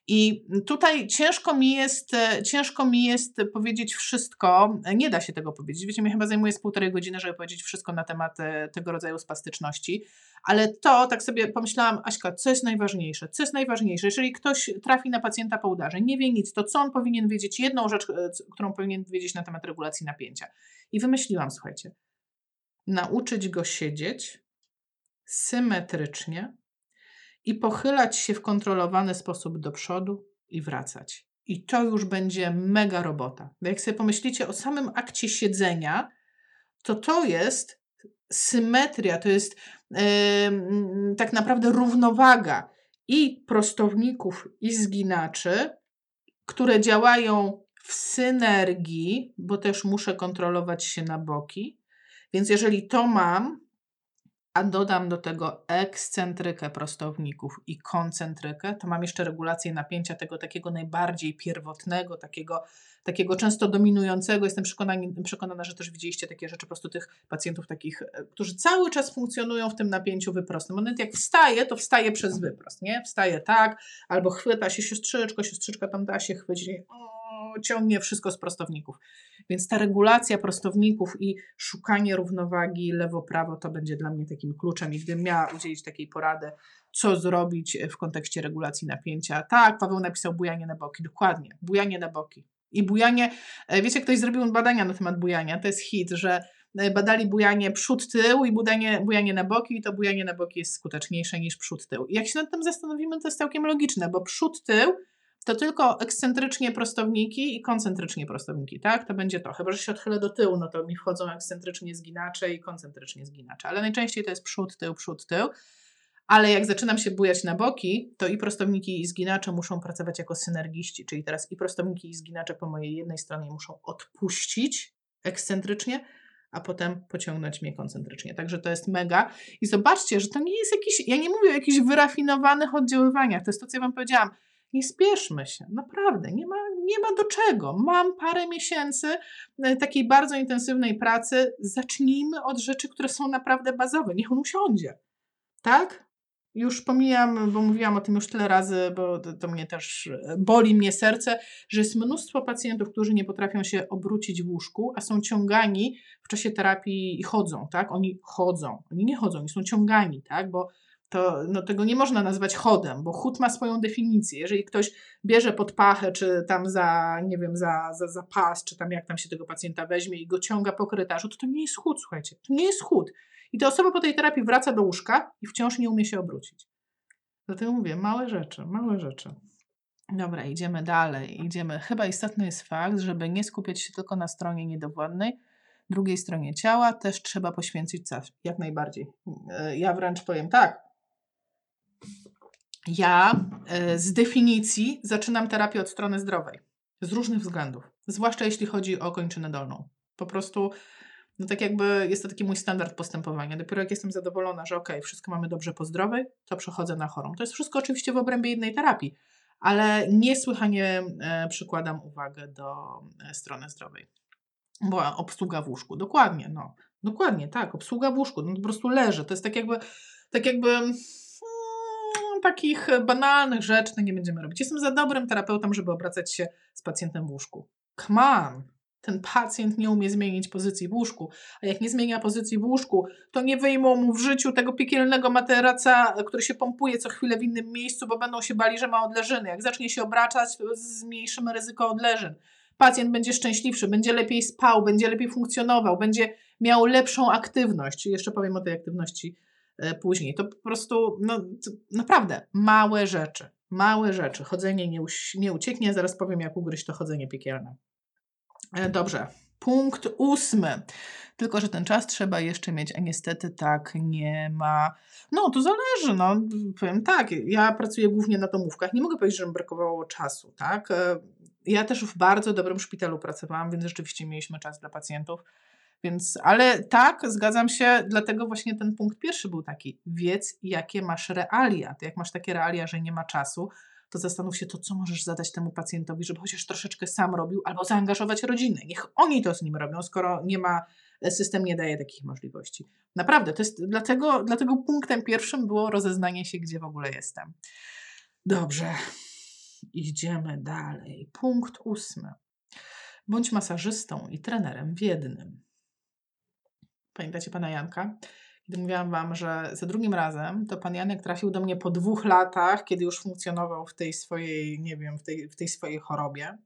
I tutaj ciężko mi jest, e, ciężko mi jest powiedzieć wszystko. Nie da się tego powiedzieć. Wiecie, mi chyba zajmuje z półtorej godziny, żeby powiedzieć wszystko na temat e, tego rodzaju spastyczności. Ale to, tak sobie pomyślałam, Aśka, co jest najważniejsze? Co jest najważniejsze? Jeżeli ktoś trafi na pacjenta po udarze, nie wie nic, to co on powinien wiedzieć? Jedną rzecz, e, którą powinien wiedzieć na temat regulacji napięcia. I wymyśliłam, słuchajcie, nauczyć go siedzieć symetrycznie, i pochylać się w kontrolowany sposób do przodu i wracać. I to już będzie mega robota. Bo jak sobie pomyślicie o samym akcie siedzenia, to to jest symetria, to jest yy, tak naprawdę równowaga i prostowników, i zginaczy, które działają w synergii, bo też muszę kontrolować się na boki. Więc jeżeli to mam, a dodam do tego ekscentrykę prostowników i koncentrykę, to mam jeszcze regulację napięcia tego takiego najbardziej pierwotnego, takiego, takiego często dominującego. Jestem przekonana, że też widzieliście takie rzeczy, po prostu tych pacjentów takich, e, którzy cały czas funkcjonują w tym napięciu wyprostym. Moment jak wstaje, to wstaje przez wyprost, nie? Wstaje tak, albo chwyta się siostrzyczko, siostrzyczka tam da się chwycić, ciągnie wszystko z prostowników. Więc ta regulacja prostowników i szukanie równowagi lewo-prawo to będzie dla mnie takim kluczem. I gdybym miała udzielić takiej porady, co zrobić w kontekście regulacji napięcia. Tak, Paweł napisał bujanie na boki, dokładnie, bujanie na boki. I bujanie, e, wiecie, ktoś zrobił badania na temat bujania, to jest hit, że e, badali bujanie przód-tył i bujanie, bujanie na boki i to bujanie na boki jest skuteczniejsze niż przód-tył. I jak się nad tym zastanowimy, to jest całkiem logiczne, bo przód-tył to tylko ekscentrycznie prostowniki i koncentrycznie prostowniki, tak? To będzie to. Chyba, że się odchylę do tyłu, no to mi wchodzą ekscentrycznie zginacze i koncentrycznie zginacze. Ale najczęściej to jest przód, tył, przód, tył. Ale jak zaczynam się bujać na boki, to i prostowniki i zginacze muszą pracować jako synergiści, czyli teraz i prostowniki i zginacze po mojej jednej stronie muszą odpuścić ekscentrycznie, a potem pociągnąć mnie koncentrycznie. Także to jest mega. I zobaczcie, że to nie jest jakiś, ja nie mówię o jakichś wyrafinowanych oddziaływaniach, to jest to, co ja Wam powiedziałam nie spieszmy się, naprawdę, nie ma, nie ma do czego. Mam parę miesięcy e, takiej bardzo intensywnej pracy. Zacznijmy od rzeczy, które są naprawdę bazowe. Niech on usiądzie. Tak? Już pomijam, bo mówiłam o tym już tyle razy, bo to, to, mnie też e, boli mnie serce, że jest mnóstwo pacjentów, którzy nie potrafią się obrócić w łóżku, a są ciągani w czasie terapii i chodzą, tak? Oni chodzą, oni nie chodzą, oni są ciągani, tak? Bo to no, tego nie można nazwać chodem, bo chód ma swoją definicję. Jeżeli ktoś bierze pod pachę, czy tam za, nie wiem, za, za, za pas, czy tam jak tam się tego pacjenta weźmie i go ciąga po korytarzu, to to nie jest chód, słuchajcie. To nie jest chód. I ta osoba po tej terapii wraca do łóżka i wciąż nie umie się obrócić. Dlatego mówię, małe rzeczy, małe rzeczy. Dobra, idziemy dalej. Idziemy. Chyba istotny jest fakt, żeby nie skupiać się tylko na stronie niedowładnej, drugiej stronie ciała też trzeba poświęcić czas. Jak najbardziej. E, ja wręcz powiem tak, ja e, z definicji zaczynam terapię od strony zdrowej. Z różnych względów. Zwłaszcza jeśli chodzi o kończynę dolną. Po prostu, no tak jakby jest to taki mój standard postępowania. Dopiero jak jestem zadowolona, że ok, wszystko mamy dobrze po zdrowej, to przechodzę na chorą. To jest wszystko oczywiście w obrębie jednej terapii, ale niesłychanie e, przykładam uwagę do e, strony zdrowej. Była obsługa w łóżku. Dokładnie, no. Dokładnie, tak. Obsługa w łóżku. No po prostu leży. To jest tak jakby, tak jakby takich banalnych rzeczy nie będziemy robić. Jestem za dobrym terapeutą, żeby obracać się z pacjentem w łóżku. Come on! Ten pacjent nie umie zmienić pozycji w łóżku, a jak nie zmienia pozycji w łóżku, to nie wyjmą mu w życiu tego piekielnego materaca, który się pompuje co chwilę w innym miejscu, bo będą się bali, że ma odleżyny. Jak zacznie się obracać, zmniejszymy ryzyko odleżyn. Pacjent będzie szczęśliwszy, będzie lepiej spał, będzie lepiej funkcjonował, będzie miał lepszą aktywność. Jeszcze powiem o tej aktywności E, później. To po prostu, no naprawdę, małe rzeczy. Małe rzeczy. Chodzenie nie, nie ucieknie. Zaraz powiem, jak ugryźć to chodzenie piekielne. E, dobrze. Punkt ósmy. Tylko, że ten czas trzeba jeszcze mieć, a niestety tak nie ma. No, to zależy. No, powiem tak, ja pracuję głównie na domówkach. Nie mogę powiedzieć, że mi brakowało czasu, tak? E, ja też w bardzo dobrym szpitalu pracowałam, więc rzeczywiście mieliśmy czas dla pacjentów. Więc, ale tak, zgadzam się, dlatego właśnie ten punkt pierwszy był taki. Wiedz, jakie masz realia. Ty jak masz takie realia, że nie ma czasu, to zastanów się to, co możesz zadać temu pacjentowi, żeby chociaż troszeczkę sam robił, albo zaangażować rodzinę. Niech oni to z nim robią, skoro nie ma, e, system nie daje takich możliwości. Naprawdę, to jest dlatego, dlatego punktem pierwszym było rozeznanie się, gdzie w ogóle jestem. Dobrze, idziemy dalej. Punkt ósmy. Bądź masażystą i trenerem w jednym. Pamiętacie pana Janka? Kiedy mówiłam wam, że za drugim razem to pan Janek trafił do mnie po dwóch latach, kiedy już funkcjonował w tej swojej, nie wiem, w tej, w tej swojej chorobie.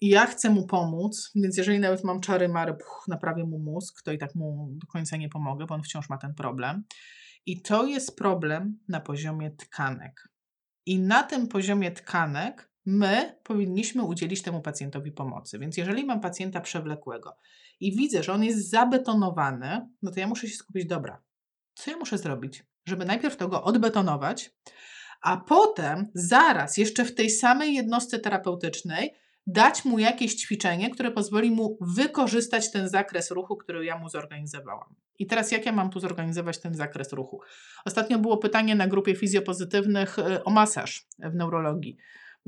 I ja chcę mu pomóc, więc jeżeli nawet mam czary mary, puch, naprawię mu mózg, to i tak mu do końca nie pomogę, bo on wciąż ma ten problem. I to jest problem na poziomie tkanek. I na tym poziomie tkanek my powinniśmy udzielić temu pacjentowi pomocy. Więc jeżeli mam pacjenta przewlekłego i widzę, że on jest zabetonowany, no to ja muszę się skupić, dobra, co ja muszę zrobić, żeby najpierw to go odbetonować, a potem zaraz jeszcze w tej samej jednostce terapeutycznej dać mu jakieś ćwiczenie, które pozwoli mu wykorzystać ten zakres ruchu, który ja mu zorganizowałam. I teraz jak ja mam tu zorganizować ten zakres ruchu? Ostatnio było pytanie na grupie fizjopozytywnych y, o masaż w neurologii.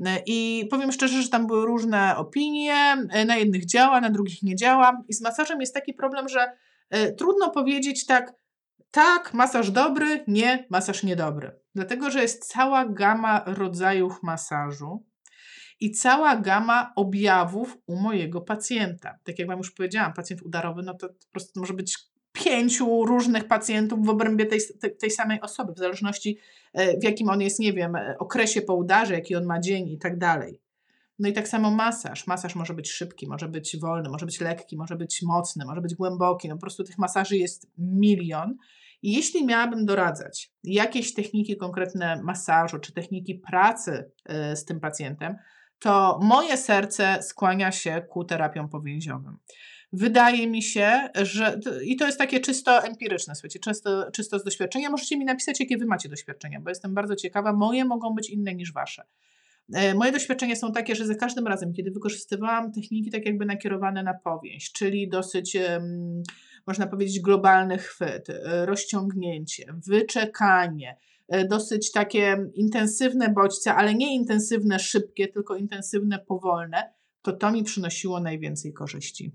E, I powiem szczerze, że tam były różne opinie, e, na jednych działa, na drugich nie działa. I z masażem jest taki problem, że e, trudno powiedzieć tak, tak, masaż dobry, nie, masaż niedobry. Dlatego, że jest cała gama rodzajów masażu i cała gama objawów u mojego pacjenta. Tak jak Wam już powiedziałam, pacjent udarowy, no to po prostu może być pięciu różnych pacjentów w obrębie tej, tej, samej osoby, w zależności e, w jakim on jest, nie wiem, e, okresie po udarze, jaki on ma dzień i tak dalej. No i tak samo masaż. Masaż może być szybki, może być wolny, może być lekki, może być mocny, może być głęboki. No po prostu tych masaży jest milion. I jeśli miałabym doradzać jakieś techniki konkretne masażu, czy techniki pracy e, z tym pacjentem, to moje serce skłania się ku terapiom powięziowym. Wydaje mi się, że i to jest takie czysto empiryczne, słuchajcie, czysto, czysto z doświadczenia. Możecie mi napisać, jakie wy macie doświadczenia, bo jestem bardzo ciekawa. Moje mogą być inne niż wasze. E, moje doświadczenia są takie, że za każdym razem, kiedy wykorzystywałam techniki tak jakby nakierowane na powięź, czyli dosyć, można powiedzieć, globalny chwyt, e, rozciągnięcie, wyczekanie, e, dosyć takie intensywne bodźce, ale nie intensywne szybkie, tylko intensywne powolne, to to mi przynosiło najwięcej korzyści.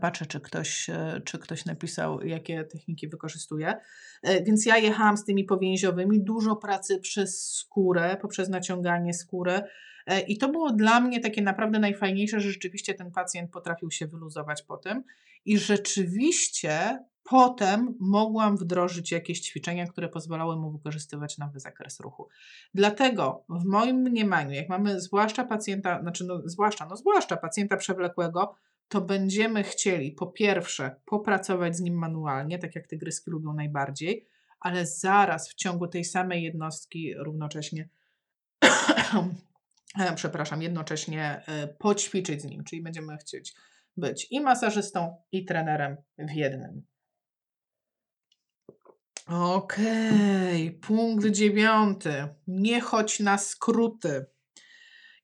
Patrzę, czy ktoś, e, czy ktoś napisał, jakie techniki wykorzystuje. E, więc ja jechałam z tymi powięziowymi, dużo pracy przez skórę, poprzez naciąganie skóry. E, I to było dla mnie takie naprawdę najfajniejsze, że rzeczywiście ten pacjent potrafił się wyluzować po tym. I rzeczywiście potem mogłam wdrożyć jakieś ćwiczenia, które pozwalały mu wykorzystywać nowy zakres ruchu. Dlatego w moim mniemaniu, jak mamy zwłaszcza pacjenta, znaczy no zwłaszcza, no zwłaszcza pacjenta przewlekłego, to będziemy chcieli po pierwsze popracować z nim manualnie, tak jak tygryski lubią najbardziej, ale zaraz w ciągu tej samej jednostki równocześnie e, przepraszam, jednocześnie e, poćwiczyć z nim, czyli będziemy chcieć być i masażystą, i trenerem w jednym. Okej, okay. punkt dziewiąty. Nie chodź na skróty.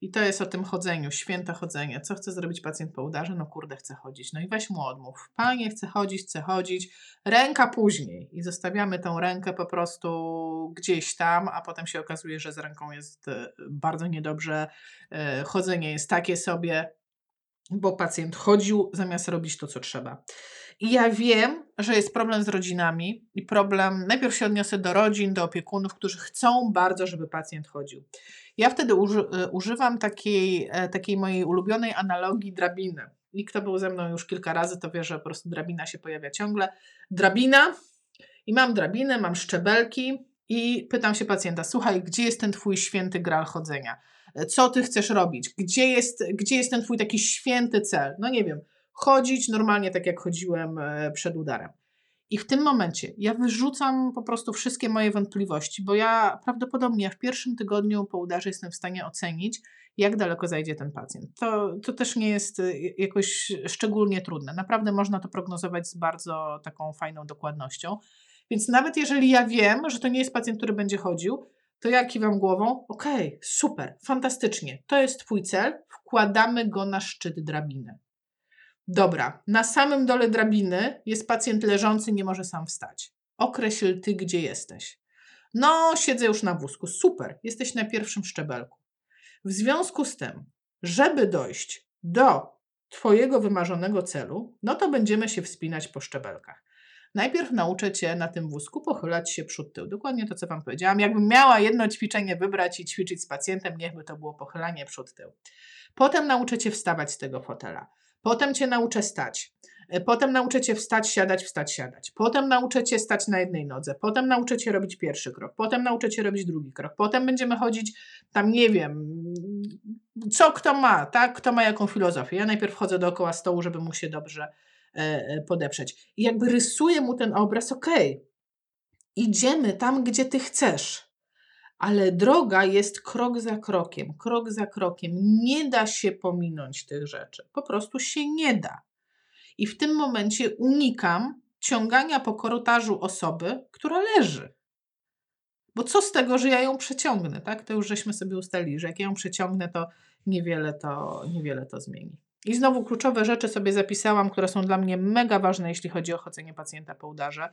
I to jest o tym chodzeniu, święte chodzenie. Co chce zrobić pacjent po udarze? No kurde, chce chodzić. No i weź mu odmów. Panie, chce chodzić, chce chodzić. Ręka później. I zostawiamy tą rękę po prostu gdzieś tam, a potem się okazuje, że z ręką jest e, bardzo niedobrze. E, chodzenie jest takie sobie, bo pacjent chodził zamiast robić to, co trzeba. I ja wiem, że jest problem z rodzinami i problem, najpierw się odniosę do rodzin, do opiekunów, którzy chcą bardzo, żeby pacjent chodził. Ja wtedy uży, e, używam takiej, e, takiej mojej ulubionej analogii drabiny. I kto był ze mną już kilka razy, to wie, że po prostu drabina się pojawia ciągle. Drabina i mam drabinę, mam szczebelki i pytam się pacjenta, słuchaj, gdzie jest ten twój święty gral chodzenia? E, co ty chcesz robić? Gdzie jest, gdzie jest ten twój taki święty cel? No nie wiem, chodzić normalnie tak jak chodziłem przed udarem. I w tym momencie ja wyrzucam po prostu wszystkie moje wątpliwości, bo ja prawdopodobnie w pierwszym tygodniu po udarze jestem w stanie ocenić, jak daleko zajdzie ten pacjent. To, to też nie jest y, jakoś szczególnie trudne. Naprawdę można to prognozować z bardzo taką fajną dokładnością. Więc nawet jeżeli ja wiem, że to nie jest pacjent, który będzie chodził, to ja kiwam głową, okej, okay, super, fantastycznie, to jest Twój cel, wkładamy go na szczyt drabiny. Dobra, na samym dole drabiny jest pacjent leżący, nie może sam wstać. Określ ty, gdzie jesteś. No, siedzę już na wózku. Super, jesteś na pierwszym szczebelku. W związku z tym, żeby dojść do Twojego wymarzonego celu, no to będziemy się wspinać po szczebelkach. Najpierw nauczę Cię na tym wózku pochylać się przód-tył. Dokładnie to, co Wam powiedziałam. Jakbym miała jedno ćwiczenie wybrać i ćwiczyć z pacjentem, niechby to było pochylanie przód-tył. Potem nauczę Cię wstawać z tego fotela. Potem Cię nauczę stać. E, potem nauczę Cię wstać, siadać, wstać, siadać. Potem nauczę Cię stać na jednej nodze. Potem nauczę Cię robić pierwszy krok. Potem nauczę Cię robić drugi krok. Potem będziemy chodzić tam, nie wiem, co kto ma, tak? Kto ma jaką filozofię. Ja najpierw chodzę dookoła stołu, żeby mu się dobrze podeprzeć. I jakby rysuję mu ten obraz, okej, okay, idziemy tam, gdzie Ty chcesz ale droga jest krok za krokiem, krok za krokiem. Nie da się pominąć tych rzeczy. Po prostu się nie da. I w tym momencie unikam ciągania po korytarzu osoby, która leży. Bo co z tego, że ja ją przeciągnę, tak? To już żeśmy sobie ustalili, że jak ja ją przeciągnę, to niewiele to, niewiele to zmieni. I znowu kluczowe rzeczy sobie zapisałam, które są dla mnie mega ważne, jeśli chodzi o chodzenie pacjenta po udarze.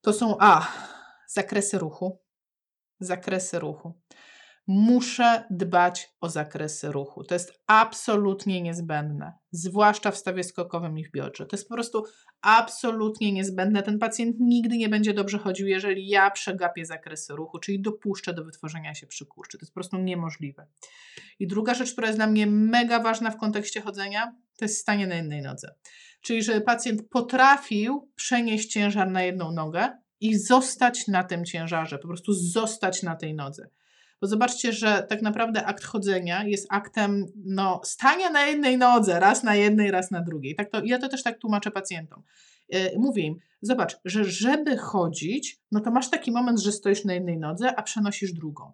To są A. Zakresy ruchu zakresy ruchu. Muszę dbać o zakresy ruchu. To jest absolutnie niezbędne, zwłaszcza w stawie skokowym i w biodrze. To jest po prostu absolutnie niezbędne. Ten pacjent nigdy nie będzie dobrze chodził, jeżeli ja przegapię zakresy ruchu, czyli dopuszczę do wytworzenia się przykurczy. To jest po prostu niemożliwe. I druga rzecz, która jest dla mnie mega ważna w kontekście chodzenia, to jest stanie na jednej nodze. Czyli, żeby pacjent potrafił przenieść ciężar na jedną nogę, i zostać na tym ciężarze, po prostu zostać na tej nodze. Bo zobaczcie, że tak naprawdę akt chodzenia jest aktem no, stania na jednej nodze, raz na jednej, raz na drugiej. Tak to, ja to też tak tłumaczę pacjentom. Yy, mówię im, zobacz, że żeby chodzić, no to masz taki moment, że stoisz na jednej nodze, a przenosisz drugą.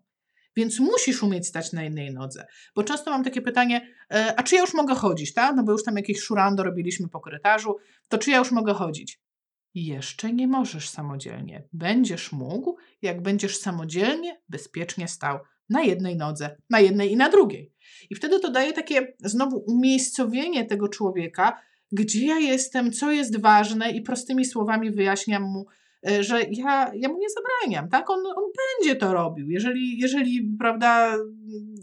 Więc musisz umieć stać na jednej nodze. Bo często mam takie pytanie, yy, a czy ja już mogę chodzić, tak? No bo już tam jakieś szurando robiliśmy po korytarzu, to czy ja już mogę chodzić? Jeszcze nie możesz samodzielnie. Będziesz mógł, jak będziesz samodzielnie, bezpiecznie stał na jednej nodze, na jednej i na drugiej. I wtedy to daje takie znowu umiejscowienie tego człowieka, gdzie ja jestem, co jest ważne, i prostymi słowami wyjaśniam mu, że ja, ja mu nie zabraniam, tak? On, on będzie to robił, jeżeli, jeżeli, prawda,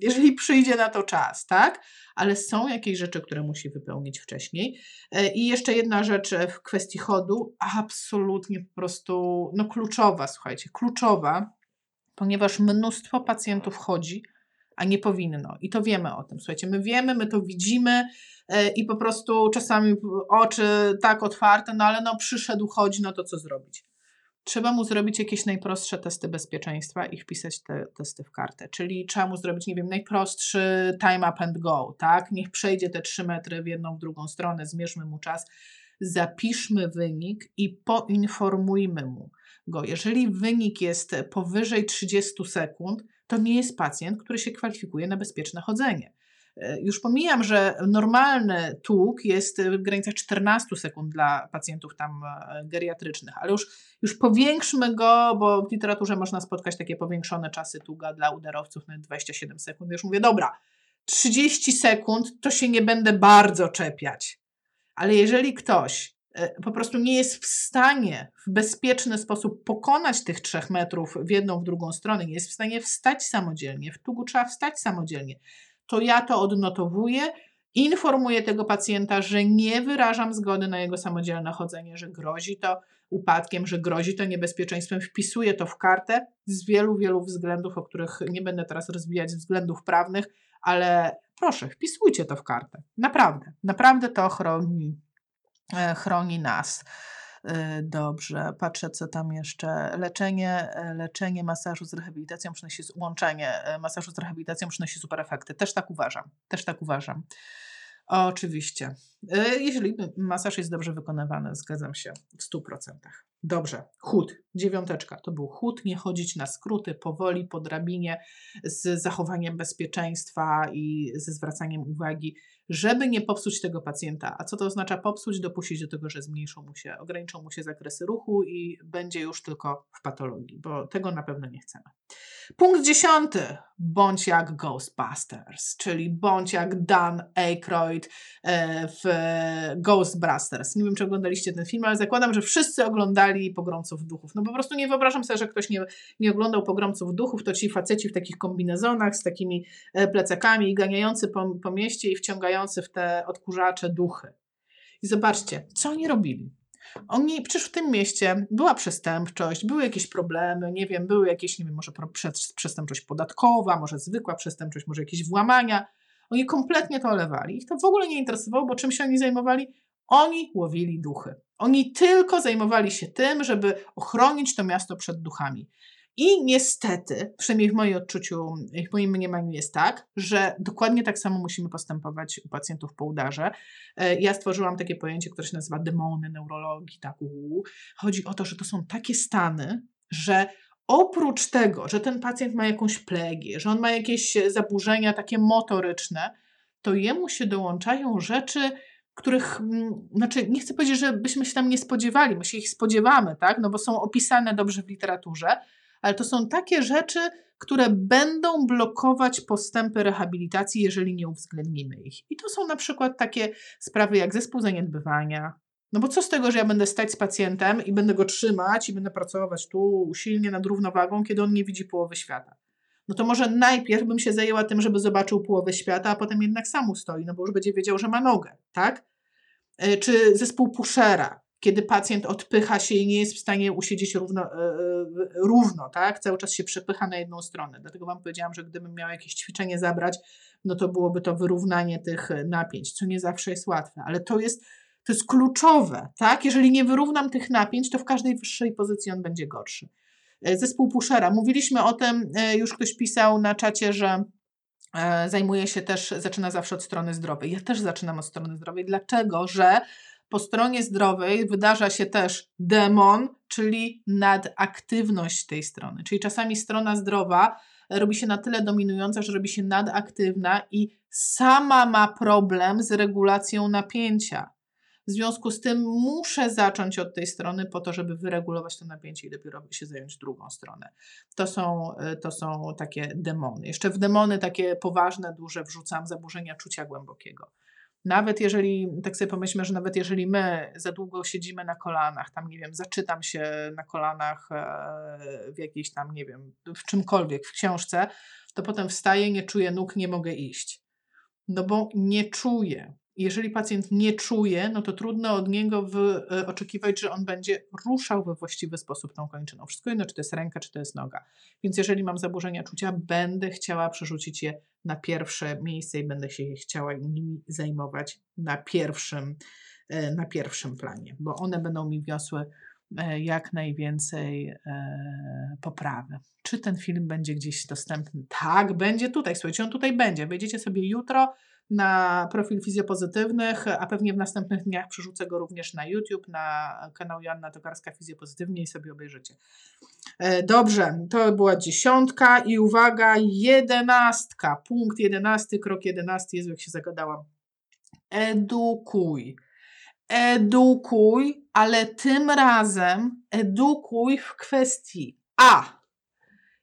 jeżeli przyjdzie na to czas, tak? Ale są jakieś rzeczy, które musi wypełnić wcześniej. E, I jeszcze jedna rzecz e, w kwestii chodu, absolutnie po prostu, no kluczowa, słuchajcie, kluczowa, ponieważ mnóstwo pacjentów chodzi, a nie powinno. I to wiemy o tym. Słuchajcie, my wiemy, my to widzimy i po prostu czasami oczy tak otwarte, no ale no przyszedł, chodzi, no to co zrobić? Trzeba mu zrobić jakieś najprostsze testy bezpieczeństwa i wpisać te testy w kartę. Czyli trzeba mu zrobić, nie wiem, najprostszy time up and go, tak? Niech przejdzie te 3 metry w jedną, w drugą stronę, zmierzmy mu czas, zapiszmy wynik i poinformujmy mu go. Jeżeli wynik jest powyżej 30 sekund, to nie jest pacjent, który się kwalifikuje na bezpieczne chodzenie. E, już pomijam, że normalny tłuk jest w granicach 14 sekund dla pacjentów tam e, geriatrycznych, ale już, już powiększmy go, bo w literaturze można spotkać takie powiększone czasy tługa dla udarowców na 27 sekund. Już mówię, dobra, 30 sekund to się nie będę bardzo czepiać. Ale jeżeli ktoś e, po prostu nie jest w stanie w bezpieczny sposób pokonać tych trzech metrów w jedną, w drugą stronę, nie jest w stanie wstać samodzielnie, w tługu trzeba wstać samodzielnie, to ja to odnotowuję, informuję tego pacjenta, że nie wyrażam zgody na jego samodzielne chodzenie, że grozi to upadkiem, że grozi to niebezpieczeństwem, wpisuję to w kartę z wielu, wielu względów, o których nie będę teraz rozwijać, względów prawnych, ale proszę, wpisujcie to w kartę. Naprawdę, naprawdę to chroni, e, chroni nas. E, dobrze, patrzę co tam jeszcze. Leczenie, e, leczenie masażu z rehabilitacją przynosi, łączenie e, masażu z rehabilitacją przynosi super efekty. Też tak uważam, też tak uważam. Oczywiście. Jeżeli masaż jest dobrze wykonywany, zgadzam się w 100%. Dobrze, chód, dziewiąteczka. To był chód, nie chodzić na skróty, powoli, po drabinie, z zachowaniem bezpieczeństwa i ze zwracaniem uwagi żeby nie popsuć tego pacjenta. A co to oznacza popsuć? Dopuścić do tego, że zmniejszą mu się, ograniczą mu się zakresy ruchu i będzie już tylko w patologii, bo tego na pewno nie chcemy. Punkt dziesiąty. Bądź jak Ghostbusters, czyli bądź jak Dan Aykroyd e, w Ghostbusters. Nie wiem, czy oglądaliście ten film, ale zakładam, że wszyscy oglądali pogromców duchów. No po prostu nie wyobrażam sobie, że ktoś nie, nie oglądał pogromców duchów, to ci faceci w takich kombinezonach z takimi e, plecakami ganiający po, po mieście i wciągający w te odkurzacze duchy. I zobaczcie, co oni robili. Oni, przecież w tym mieście była przestępczość, były jakieś problemy, nie wiem, były jakieś, nie wiem, może przestępczość podatkowa, może zwykła przestępczość, może jakieś włamania. Oni kompletnie to olewali. Ich to w ogóle nie interesowało, bo czym się oni zajmowali? Oni łowili duchy. Oni tylko zajmowali się tym, żeby ochronić to miasto przed duchami. I niestety, przynajmniej w moim odczuciu, w moim mniemaniu jest tak, że dokładnie tak samo musimy postępować u pacjentów po udarze. E, ja stworzyłam takie pojęcie, które się nazywa demony neurologii. Tak, uu. Chodzi o to, że to są takie stany, że oprócz tego, że ten pacjent ma jakąś plegię, że on ma jakieś zaburzenia takie motoryczne, to jemu się dołączają rzeczy, których, mm, znaczy nie chcę powiedzieć, że byśmy się tam nie spodziewali, my się ich spodziewamy, tak, no bo są opisane dobrze w literaturze, ale to są takie rzeczy, które będą blokować postępy rehabilitacji, jeżeli nie uwzględnimy ich. I to są na przykład takie sprawy jak zespół zaniedbywania. No bo co z tego, że ja będę stać z pacjentem i będę go trzymać i będę pracować tu usilnie nad równowagą, kiedy on nie widzi połowy świata? No to może najpierw bym się zajęła tym, żeby zobaczył połowę świata, a potem jednak sam stoi, no bo już będzie wiedział, że ma nogę, tak? E, czy zespół Pushera, kiedy pacjent odpycha się i nie jest w stanie usiedzieć równo, e, e, równo, tak? Cały czas się przepycha na jedną stronę. Dlatego Wam powiedziałam, że gdybym miała jakieś ćwiczenie zabrać, no to byłoby to wyrównanie tych napięć, co nie zawsze jest łatwe, ale to jest, to jest kluczowe, tak? Jeżeli nie wyrównam tych napięć, to w każdej wyższej pozycji on będzie gorszy. Zespół Pushera. Mówiliśmy o tym, już ktoś pisał na czacie, że zajmuje się też, zaczyna zawsze od strony zdrowej. Ja też zaczynam od strony zdrowej. Dlaczego? Że po stronie zdrowej wydarza się też demon, czyli nadaktywność tej strony. Czyli czasami strona zdrowa robi się na tyle dominująca, że robi się nadaktywna i sama ma problem z regulacją napięcia. W związku z tym muszę zacząć od tej strony po to, żeby wyregulować to napięcie i dopiero się zająć drugą stronę. To są, to są takie demony. Jeszcze w demony takie poważne, duże wrzucam zaburzenia czucia głębokiego. Nawet jeżeli, tak sobie pomyślmy, że nawet jeżeli my za długo siedzimy na kolanach, tam nie wiem, zaczytam się na kolanach e, w jakiejś tam, nie wiem, w czymkolwiek, w książce, to potem wstaję, nie czuję nóg, nie mogę iść. No bo nie czuję. Jeżeli pacjent nie czuje, no to trudno od niego wy, e, oczekiwać, że on będzie ruszał we właściwy sposób tą kończyną. Wszystko jedno, czy to jest ręka, czy to jest noga. Więc jeżeli mam zaburzenia czucia, będę chciała przerzucić je na pierwsze miejsce i będę się chciała nimi zajmować na pierwszym, e, na pierwszym planie, bo one będą mi wiosły e, jak najwięcej poprawy. Czy ten film będzie gdzieś dostępny? Tak, będzie tutaj. Słuchajcie, on tutaj będzie. Wejdziecie sobie jutro na profil fizjopozytywnych, a pewnie w następnych dniach przerzucę go również na YouTube, na kanał Joanna Tokarska Fizjopozytywnie i sobie obejrzycie. E, dobrze, to była dziesiątka i uwaga, jedenastka, punkt jedenasty, krok jedenasty, Jezu jak się zagadałam. Edukuj. Edukuj, ale tym razem edukuj w kwestii A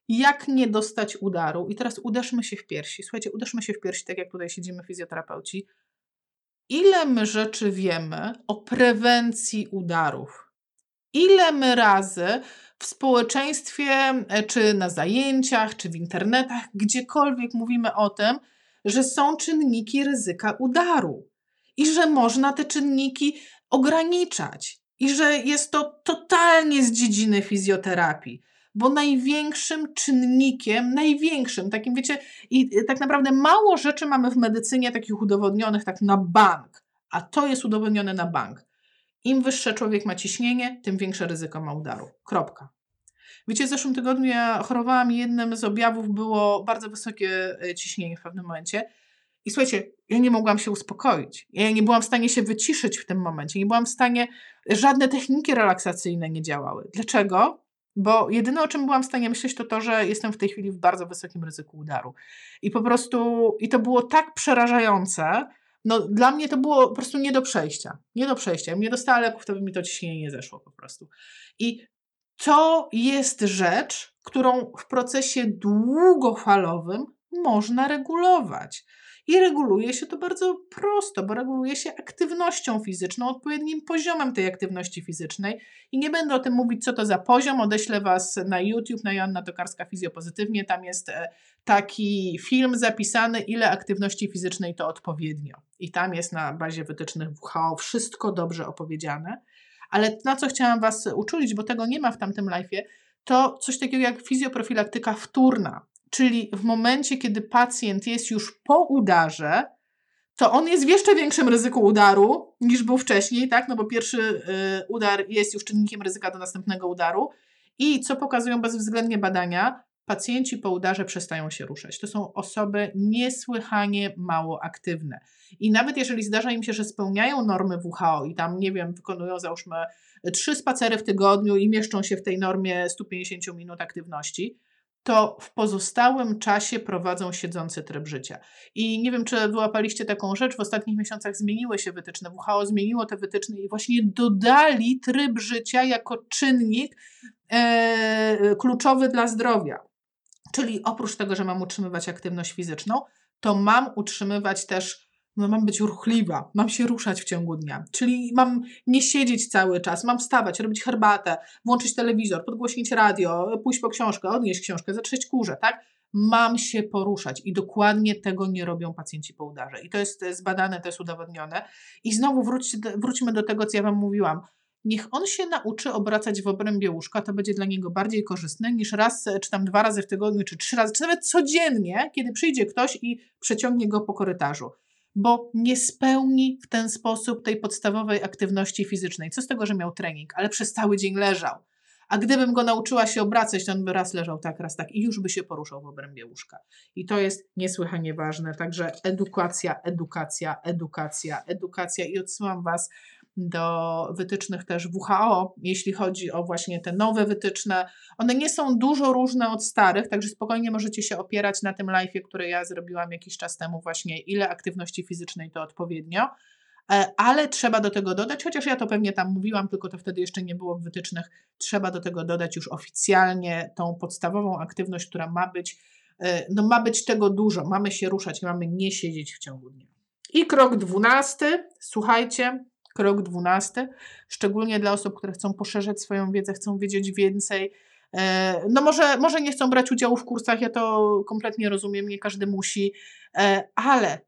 jak nie dostać udaru. I teraz uderzmy się w piersi. Słuchajcie, uderzmy się w piersi, tak jak tutaj siedzimy fizjoterapeuci. Ile my rzeczy wiemy o prewencji udarów? Ile my razy w społeczeństwie, e, czy na zajęciach, czy w internetach, gdziekolwiek mówimy o tym, że są czynniki ryzyka udaru i że można te czynniki ograniczać i że jest to totalnie z dziedziny fizjoterapii bo największym czynnikiem, największym, takim wiecie, i tak naprawdę mało rzeczy mamy w medycynie takich udowodnionych tak na bank, a to jest udowodnione na bank. Im wyższe człowiek ma ciśnienie, tym większe ryzyko ma udaru. Kropka. Wiecie, w zeszłym tygodniu ja chorowałam i jednym z objawów było bardzo wysokie e, ciśnienie w pewnym momencie. I słuchajcie, ja nie mogłam się uspokoić. Ja nie byłam w stanie się wyciszyć w tym momencie. Nie byłam w stanie, żadne techniki relaksacyjne nie działały. Dlaczego? Bo jedyne, o czym byłam w stanie myśleć, to to, że jestem w tej chwili w bardzo wysokim ryzyku udaru. I po prostu, i to było tak przerażające, no dla mnie to było po prostu nie do przejścia. Nie do przejścia. Jak mnie dostała leków, to by mi to ciśnienie nie zeszło po prostu. I to jest rzecz, którą w procesie długofalowym można regulować. I reguluje się to bardzo prosto, bo reguluje się aktywnością fizyczną, odpowiednim poziomem tej aktywności fizycznej. I nie będę o tym mówić, co to za poziom. Odeślę Was na YouTube, na Joanna Tokarska Fizjopozytywnie. Tam jest e, taki film zapisany, ile aktywności fizycznej to odpowiednio. I tam jest na bazie wytycznych WHO wszystko dobrze opowiedziane. Ale na co chciałam Was uczulić, bo tego nie ma w tamtym live'ie, to coś takiego jak fizjoprofilaktyka wtórna. Czyli w momencie, kiedy pacjent jest już po udarze, to on jest w jeszcze większym ryzyku udaru niż był wcześniej, tak? No bo pierwszy y, udar jest już czynnikiem ryzyka do następnego udaru. I co pokazują bezwzględnie badania, pacjenci po udarze przestają się ruszać. To są osoby niesłychanie mało aktywne. I nawet jeżeli zdarza im się, że spełniają normy WHO i tam, nie wiem, wykonują załóżmy trzy spacery w tygodniu i mieszczą się w tej normie 150 minut aktywności, to w pozostałym czasie prowadzą siedzący tryb życia. I nie wiem, czy wyłapaliście taką rzecz, w ostatnich miesiącach zmieniły się wytyczne. WHO zmieniło te wytyczne i właśnie dodali tryb życia jako czynnik e, kluczowy dla zdrowia. Czyli oprócz tego, że mam utrzymywać aktywność fizyczną, to mam utrzymywać też no mam być ruchliwa, mam się ruszać w ciągu dnia. Czyli mam nie siedzieć cały czas, mam wstawać, robić herbatę, włączyć telewizor, podgłośnić radio, pójść po książkę, odnieść książkę, zatrzeć kurze, tak? Mam się poruszać i dokładnie tego nie robią pacjenci po udarze. I to jest zbadane, to jest udowodnione. I znowu wróć, wróćmy do tego, co ja Wam mówiłam. Niech on się nauczy obracać w obrębie łóżka, to będzie dla niego bardziej korzystne niż raz, czy tam dwa razy w tygodniu, czy trzy razy, czy nawet codziennie, kiedy przyjdzie ktoś i przeciągnie go po korytarzu bo nie spełni w ten sposób tej podstawowej aktywności fizycznej. Co z tego, że miał trening, ale przez cały dzień leżał. A gdybym go nauczyła się obracać, to on by raz leżał tak, raz tak i już by się poruszał w obrębie łóżka. I to jest niesłychanie ważne. Także edukacja, edukacja, edukacja, edukacja. I odsyłam Was do wytycznych też WHO, jeśli chodzi o właśnie te nowe wytyczne. One nie są dużo różne od starych, także spokojnie możecie się opierać na tym live, który ja zrobiłam jakiś czas temu, właśnie ile aktywności fizycznej to odpowiednio. E, ale trzeba do tego dodać, chociaż ja to pewnie tam mówiłam, tylko to wtedy jeszcze nie było w wytycznych, trzeba do tego dodać już oficjalnie tą podstawową aktywność, która ma być, e, no ma być tego dużo, mamy się ruszać, mamy nie siedzieć w ciągu dnia. I krok dwunasty, słuchajcie, krok dwunasty, szczególnie dla osób, które chcą poszerzać swoją wiedzę, chcą wiedzieć więcej. E, no może, może nie chcą brać udziału w kursach, ja to kompletnie rozumiem, nie każdy musi, e, ale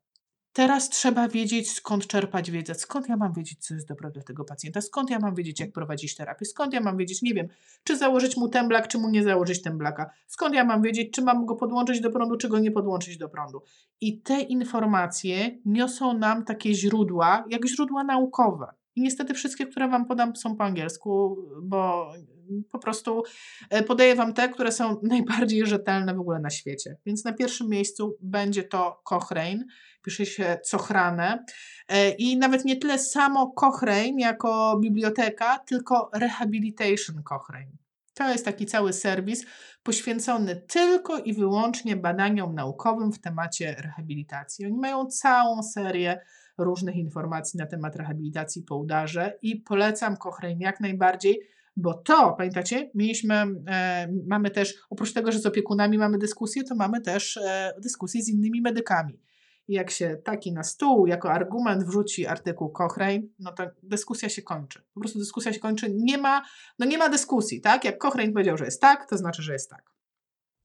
Teraz trzeba wiedzieć, skąd czerpać wiedzę, skąd ja mam wiedzieć, co jest dobre dla tego pacjenta, skąd ja mam wiedzieć, jak prowadzić terapię, skąd ja mam wiedzieć, nie wiem, czy założyć mu temblak, czy mu nie założyć temblaka, skąd ja mam wiedzieć, czy mam go podłączyć do prądu, czy go nie podłączyć do prądu. I te informacje niosą nam takie źródła, jak źródła naukowe. I niestety wszystkie, które Wam podam, są po angielsku, bo po prostu e, podaję Wam te, które są najbardziej rzetelne w ogóle na świecie. Więc na pierwszym miejscu będzie to Cochrane, pisze się Cochrane e, i nawet nie tyle samo Cochrane jako biblioteka, tylko Rehabilitation Cochrane. To jest taki cały serwis poświęcony tylko i wyłącznie badaniom naukowym w temacie rehabilitacji. Oni mają całą serię różnych informacji na temat rehabilitacji po udarze i polecam Cochrane jak najbardziej, bo to, pamiętacie, mieliśmy, e, mamy też, oprócz tego, że z opiekunami mamy dyskusję, to mamy też e, dyskusję z innymi medykami. I jak się taki na stół jako argument wrzuci artykuł Cochrane, no to dyskusja się kończy. Po prostu dyskusja się kończy. Nie ma, no nie ma dyskusji, tak? Jak Cochrane powiedział, że jest tak, to znaczy, że jest tak.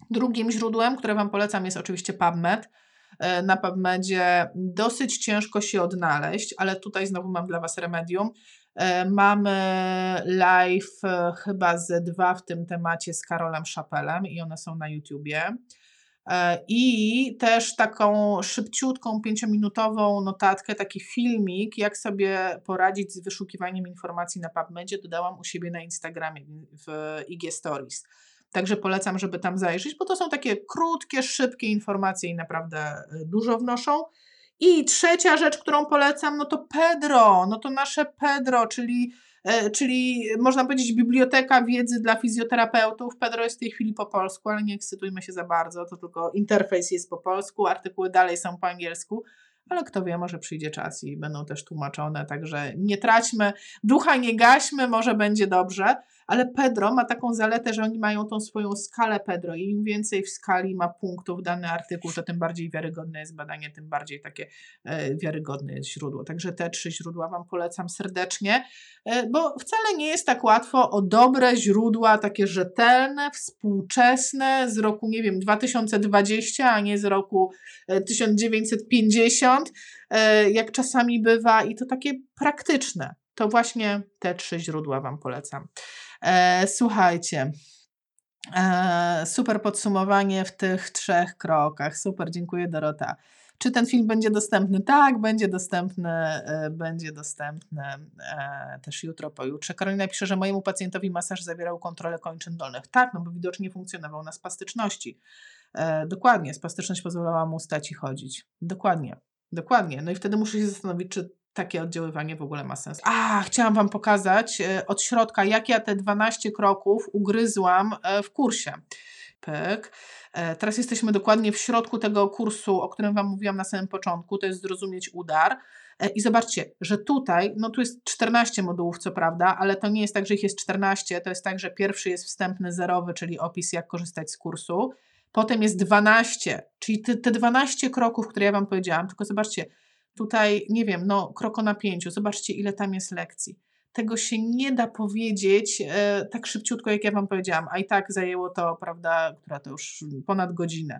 Drugim źródłem, które Wam polecam, jest oczywiście PubMed. E, na PubMedzie dosyć ciężko się odnaleźć, ale tutaj znowu mam dla Was remedium. E, mamy live e, chyba ze dwa w tym temacie z Karolem Szapelem i one są na YouTubie. I też taką szybciutką, pięciominutową notatkę, taki filmik, jak sobie poradzić z wyszukiwaniem informacji na PubMedzie, dodałam u siebie na Instagramie w IG Stories. Także polecam, żeby tam zajrzeć, bo to są takie krótkie, szybkie informacje i naprawdę e, dużo wnoszą. I trzecia rzecz, którą polecam, no to Pedro, no to nasze Pedro, czyli, e, czyli można powiedzieć biblioteka wiedzy dla fizjoterapeutów. Pedro jest w tej chwili po polsku, ale nie ekscytujmy się za bardzo, to tylko interfejs jest po polsku, artykuły dalej są po angielsku ale kto wie, może przyjdzie czas i będą też tłumaczone, także nie traćmy ducha, nie gaśmy, może będzie dobrze. Ale Pedro ma taką zaletę, że oni mają tą swoją skalę Pedro i im więcej w skali ma punktów dany artykuł, to tym bardziej wiarygodne jest badanie, tym bardziej takie e, wiarygodne jest źródło. Także te trzy źródła Wam polecam serdecznie, e, bo wcale nie jest tak łatwo o dobre źródła, takie rzetelne, współczesne, z roku, nie wiem, 2020, a nie z roku 1950, e, jak czasami bywa, i to takie praktyczne. To właśnie te trzy źródła Wam polecam. E, słuchajcie. E, super podsumowanie w tych trzech krokach. Super, dziękuję Dorota. Czy ten film będzie dostępny? Tak, będzie dostępny, e, będzie dostępny też jutro, pojutrze. Karolina pisze, że mojemu pacjentowi masaż zawierał kontrolę kończyn dolnych. Tak, no bo widocznie funkcjonował na spastyczności. Dokładnie, spastyczność pozwalała mu stać i chodzić. Dokładnie, dokładnie. No i wtedy muszę się zastanowić, czy takie oddziaływanie w ogóle ma sens. A, chciałam Wam pokazać e, od środka, jak ja te 12 kroków ugryzłam e, w kursie. Pyk. E, teraz jesteśmy dokładnie w środku tego kursu, o którym Wam mówiłam na samym początku, to jest zrozumieć udar. I zobaczcie, że tutaj, no tu jest 14 modułów, co prawda, ale to nie jest tak, że ich jest 14, to jest tak, że pierwszy jest wstępny, zerowy, czyli opis, jak korzystać z kursu. Potem jest 12, czyli te, te 12 kroków, które ja Wam powiedziałam, tylko zobaczcie, tutaj, nie wiem, no kroko na pięciu, zobaczcie ile tam jest lekcji. Tego się nie da powiedzieć e, tak szybciutko, jak ja Wam powiedziałam, a i tak zajęło to, prawda, która to już ponad godzinę.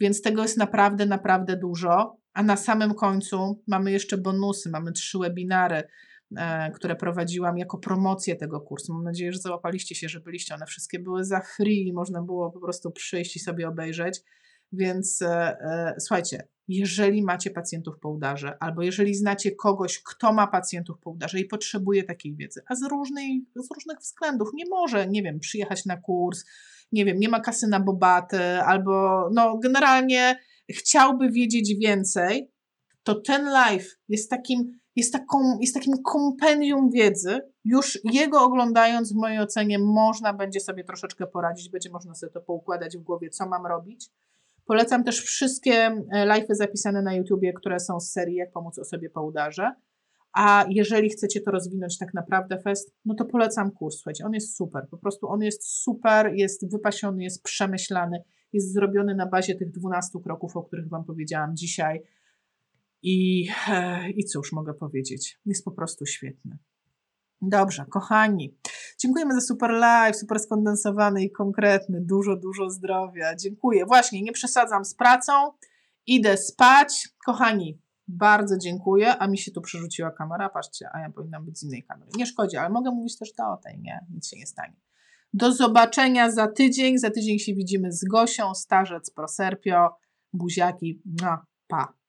Więc tego jest naprawdę, naprawdę dużo, a na samym końcu mamy jeszcze bonusy, mamy trzy webinary, e, które prowadziłam jako promocję tego kursu. Mam nadzieję, że załapaliście się, że byliście. One wszystkie były za free, można było po prostu przyjść i sobie obejrzeć. Więc e, e, słuchajcie, jeżeli macie pacjentów po udarze, albo jeżeli znacie kogoś, kto ma pacjentów po udarze i potrzebuje takiej wiedzy, a z, różnej, z różnych względów nie może, nie wiem, przyjechać na kurs, nie wiem, nie ma kasy na bobaty, albo no generalnie chciałby wiedzieć więcej, to ten live jest takim, jest taką, jest takim kompendium wiedzy. Już jego oglądając, w mojej ocenie, można będzie sobie troszeczkę poradzić, będzie można sobie to poukładać w głowie, co mam robić Polecam też wszystkie e, live'y zapisane na YouTubie, które są z serii Jak pomóc osobie po udarze. A jeżeli chcecie to rozwinąć tak naprawdę fest, no to polecam kurs. Słuchajcie, on jest super. Po prostu on jest super, jest wypasiony, jest przemyślany, jest zrobiony na bazie tych 12 kroków, o których Wam powiedziałam dzisiaj. I, e, i cóż mogę powiedzieć? Jest po prostu świetny. Dobrze, kochani, dziękujemy za super live, super skondensowany i konkretny. Dużo, dużo zdrowia. Dziękuję. Właśnie, nie przesadzam z pracą, idę spać. Kochani, bardzo dziękuję. A mi się tu przerzuciła kamera. Patrzcie, a ja powinnam być z innej kamery. Nie szkodzi, ale mogę mówić też do tej, nie? Nic się nie stanie. Do zobaczenia za tydzień. Za tydzień się widzimy z Gosią, starzec Proserpio, buziaki. No, pa.